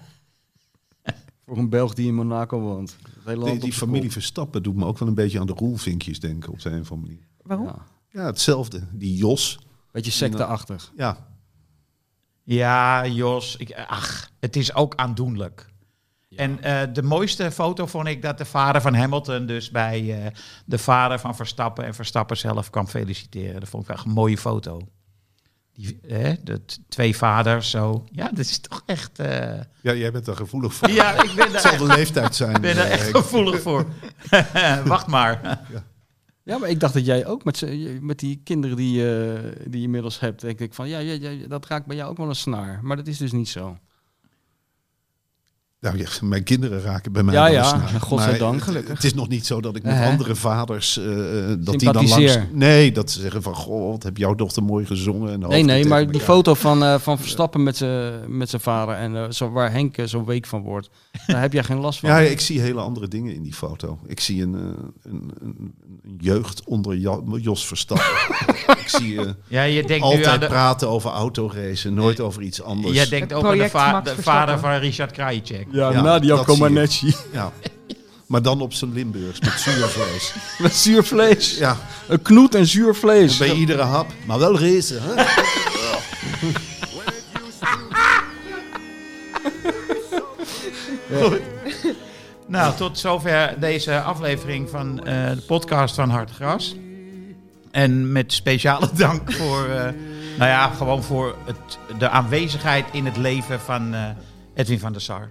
Voor een Belg die in Monaco woont. Die, die familie. Verstappen doet me ook wel een beetje aan de roelvinkjes denken op zijn of andere manier. Waarom? Ja. Ja, hetzelfde. Die Jos. Beetje secteachtig. Ja, Ja, Jos. Ik, ach, het is ook aandoenlijk. En eh, de mooiste foto vond ik dat de vader van Hamilton dus bij eh, de vader van Verstappen en Verstappen zelf kwam feliciteren. Dat vond ik echt een mooie foto. die, hè, dat twee vaders zo. Ja, dat is toch echt... eh, Ja, jij bent er gevoelig voor. ja, ik ben <laughs> Het zal daar, de leeftijd zijn. ik ben daar eh, echt gevoelig voor. <laughs> Wacht maar. Ja, maar ik dacht dat jij ook met, met die kinderen die, die je inmiddels hebt, denk ik van ja, ja, ja, dat raakt bij jou ook wel een snaar. Maar dat is dus niet zo. Nou, ja, mijn kinderen raken bij mij Ja, ja, naar. godzijdank. Maar het- is nog niet zo dat ik met Eh, andere vaders... eh, dat die dan langs... Nee, dat ze zeggen van... Goh, wat heb jouw dochter mooi gezongen. En Nee, nee, maar die elkaar. foto van, eh, van Verstappen met zijn met zijn vader en eh, zo, waar Henk eh, zo'n week van wordt, daar heb jij geen last van. Ja, ik zie hele andere dingen in die foto. Ik zie een, eh, een, een, jeugd onder Jos Verstappen. <laughs> ik zie eh, Ja, je denkt nu altijd aan de... praten over autoracen, nooit over iets anders. Jij denkt ook aan de, va- de vader van Richard Krajicek. Ja, Ja, Nadia. Comaneci. Ja. Maar dan op zijn Limburgs met zuurvlees. <laughs> Met zuur vlees. Ja, Een knoet en zuur vlees. bij iedere hap. Maar wel racen, hè? Nou, tot zover deze aflevering van eh, de podcast van Hartgras. En met speciale <laughs> dank voor, eh, nou ja, gewoon voor het, de aanwezigheid in het leven van eh, Edwin van der Sar.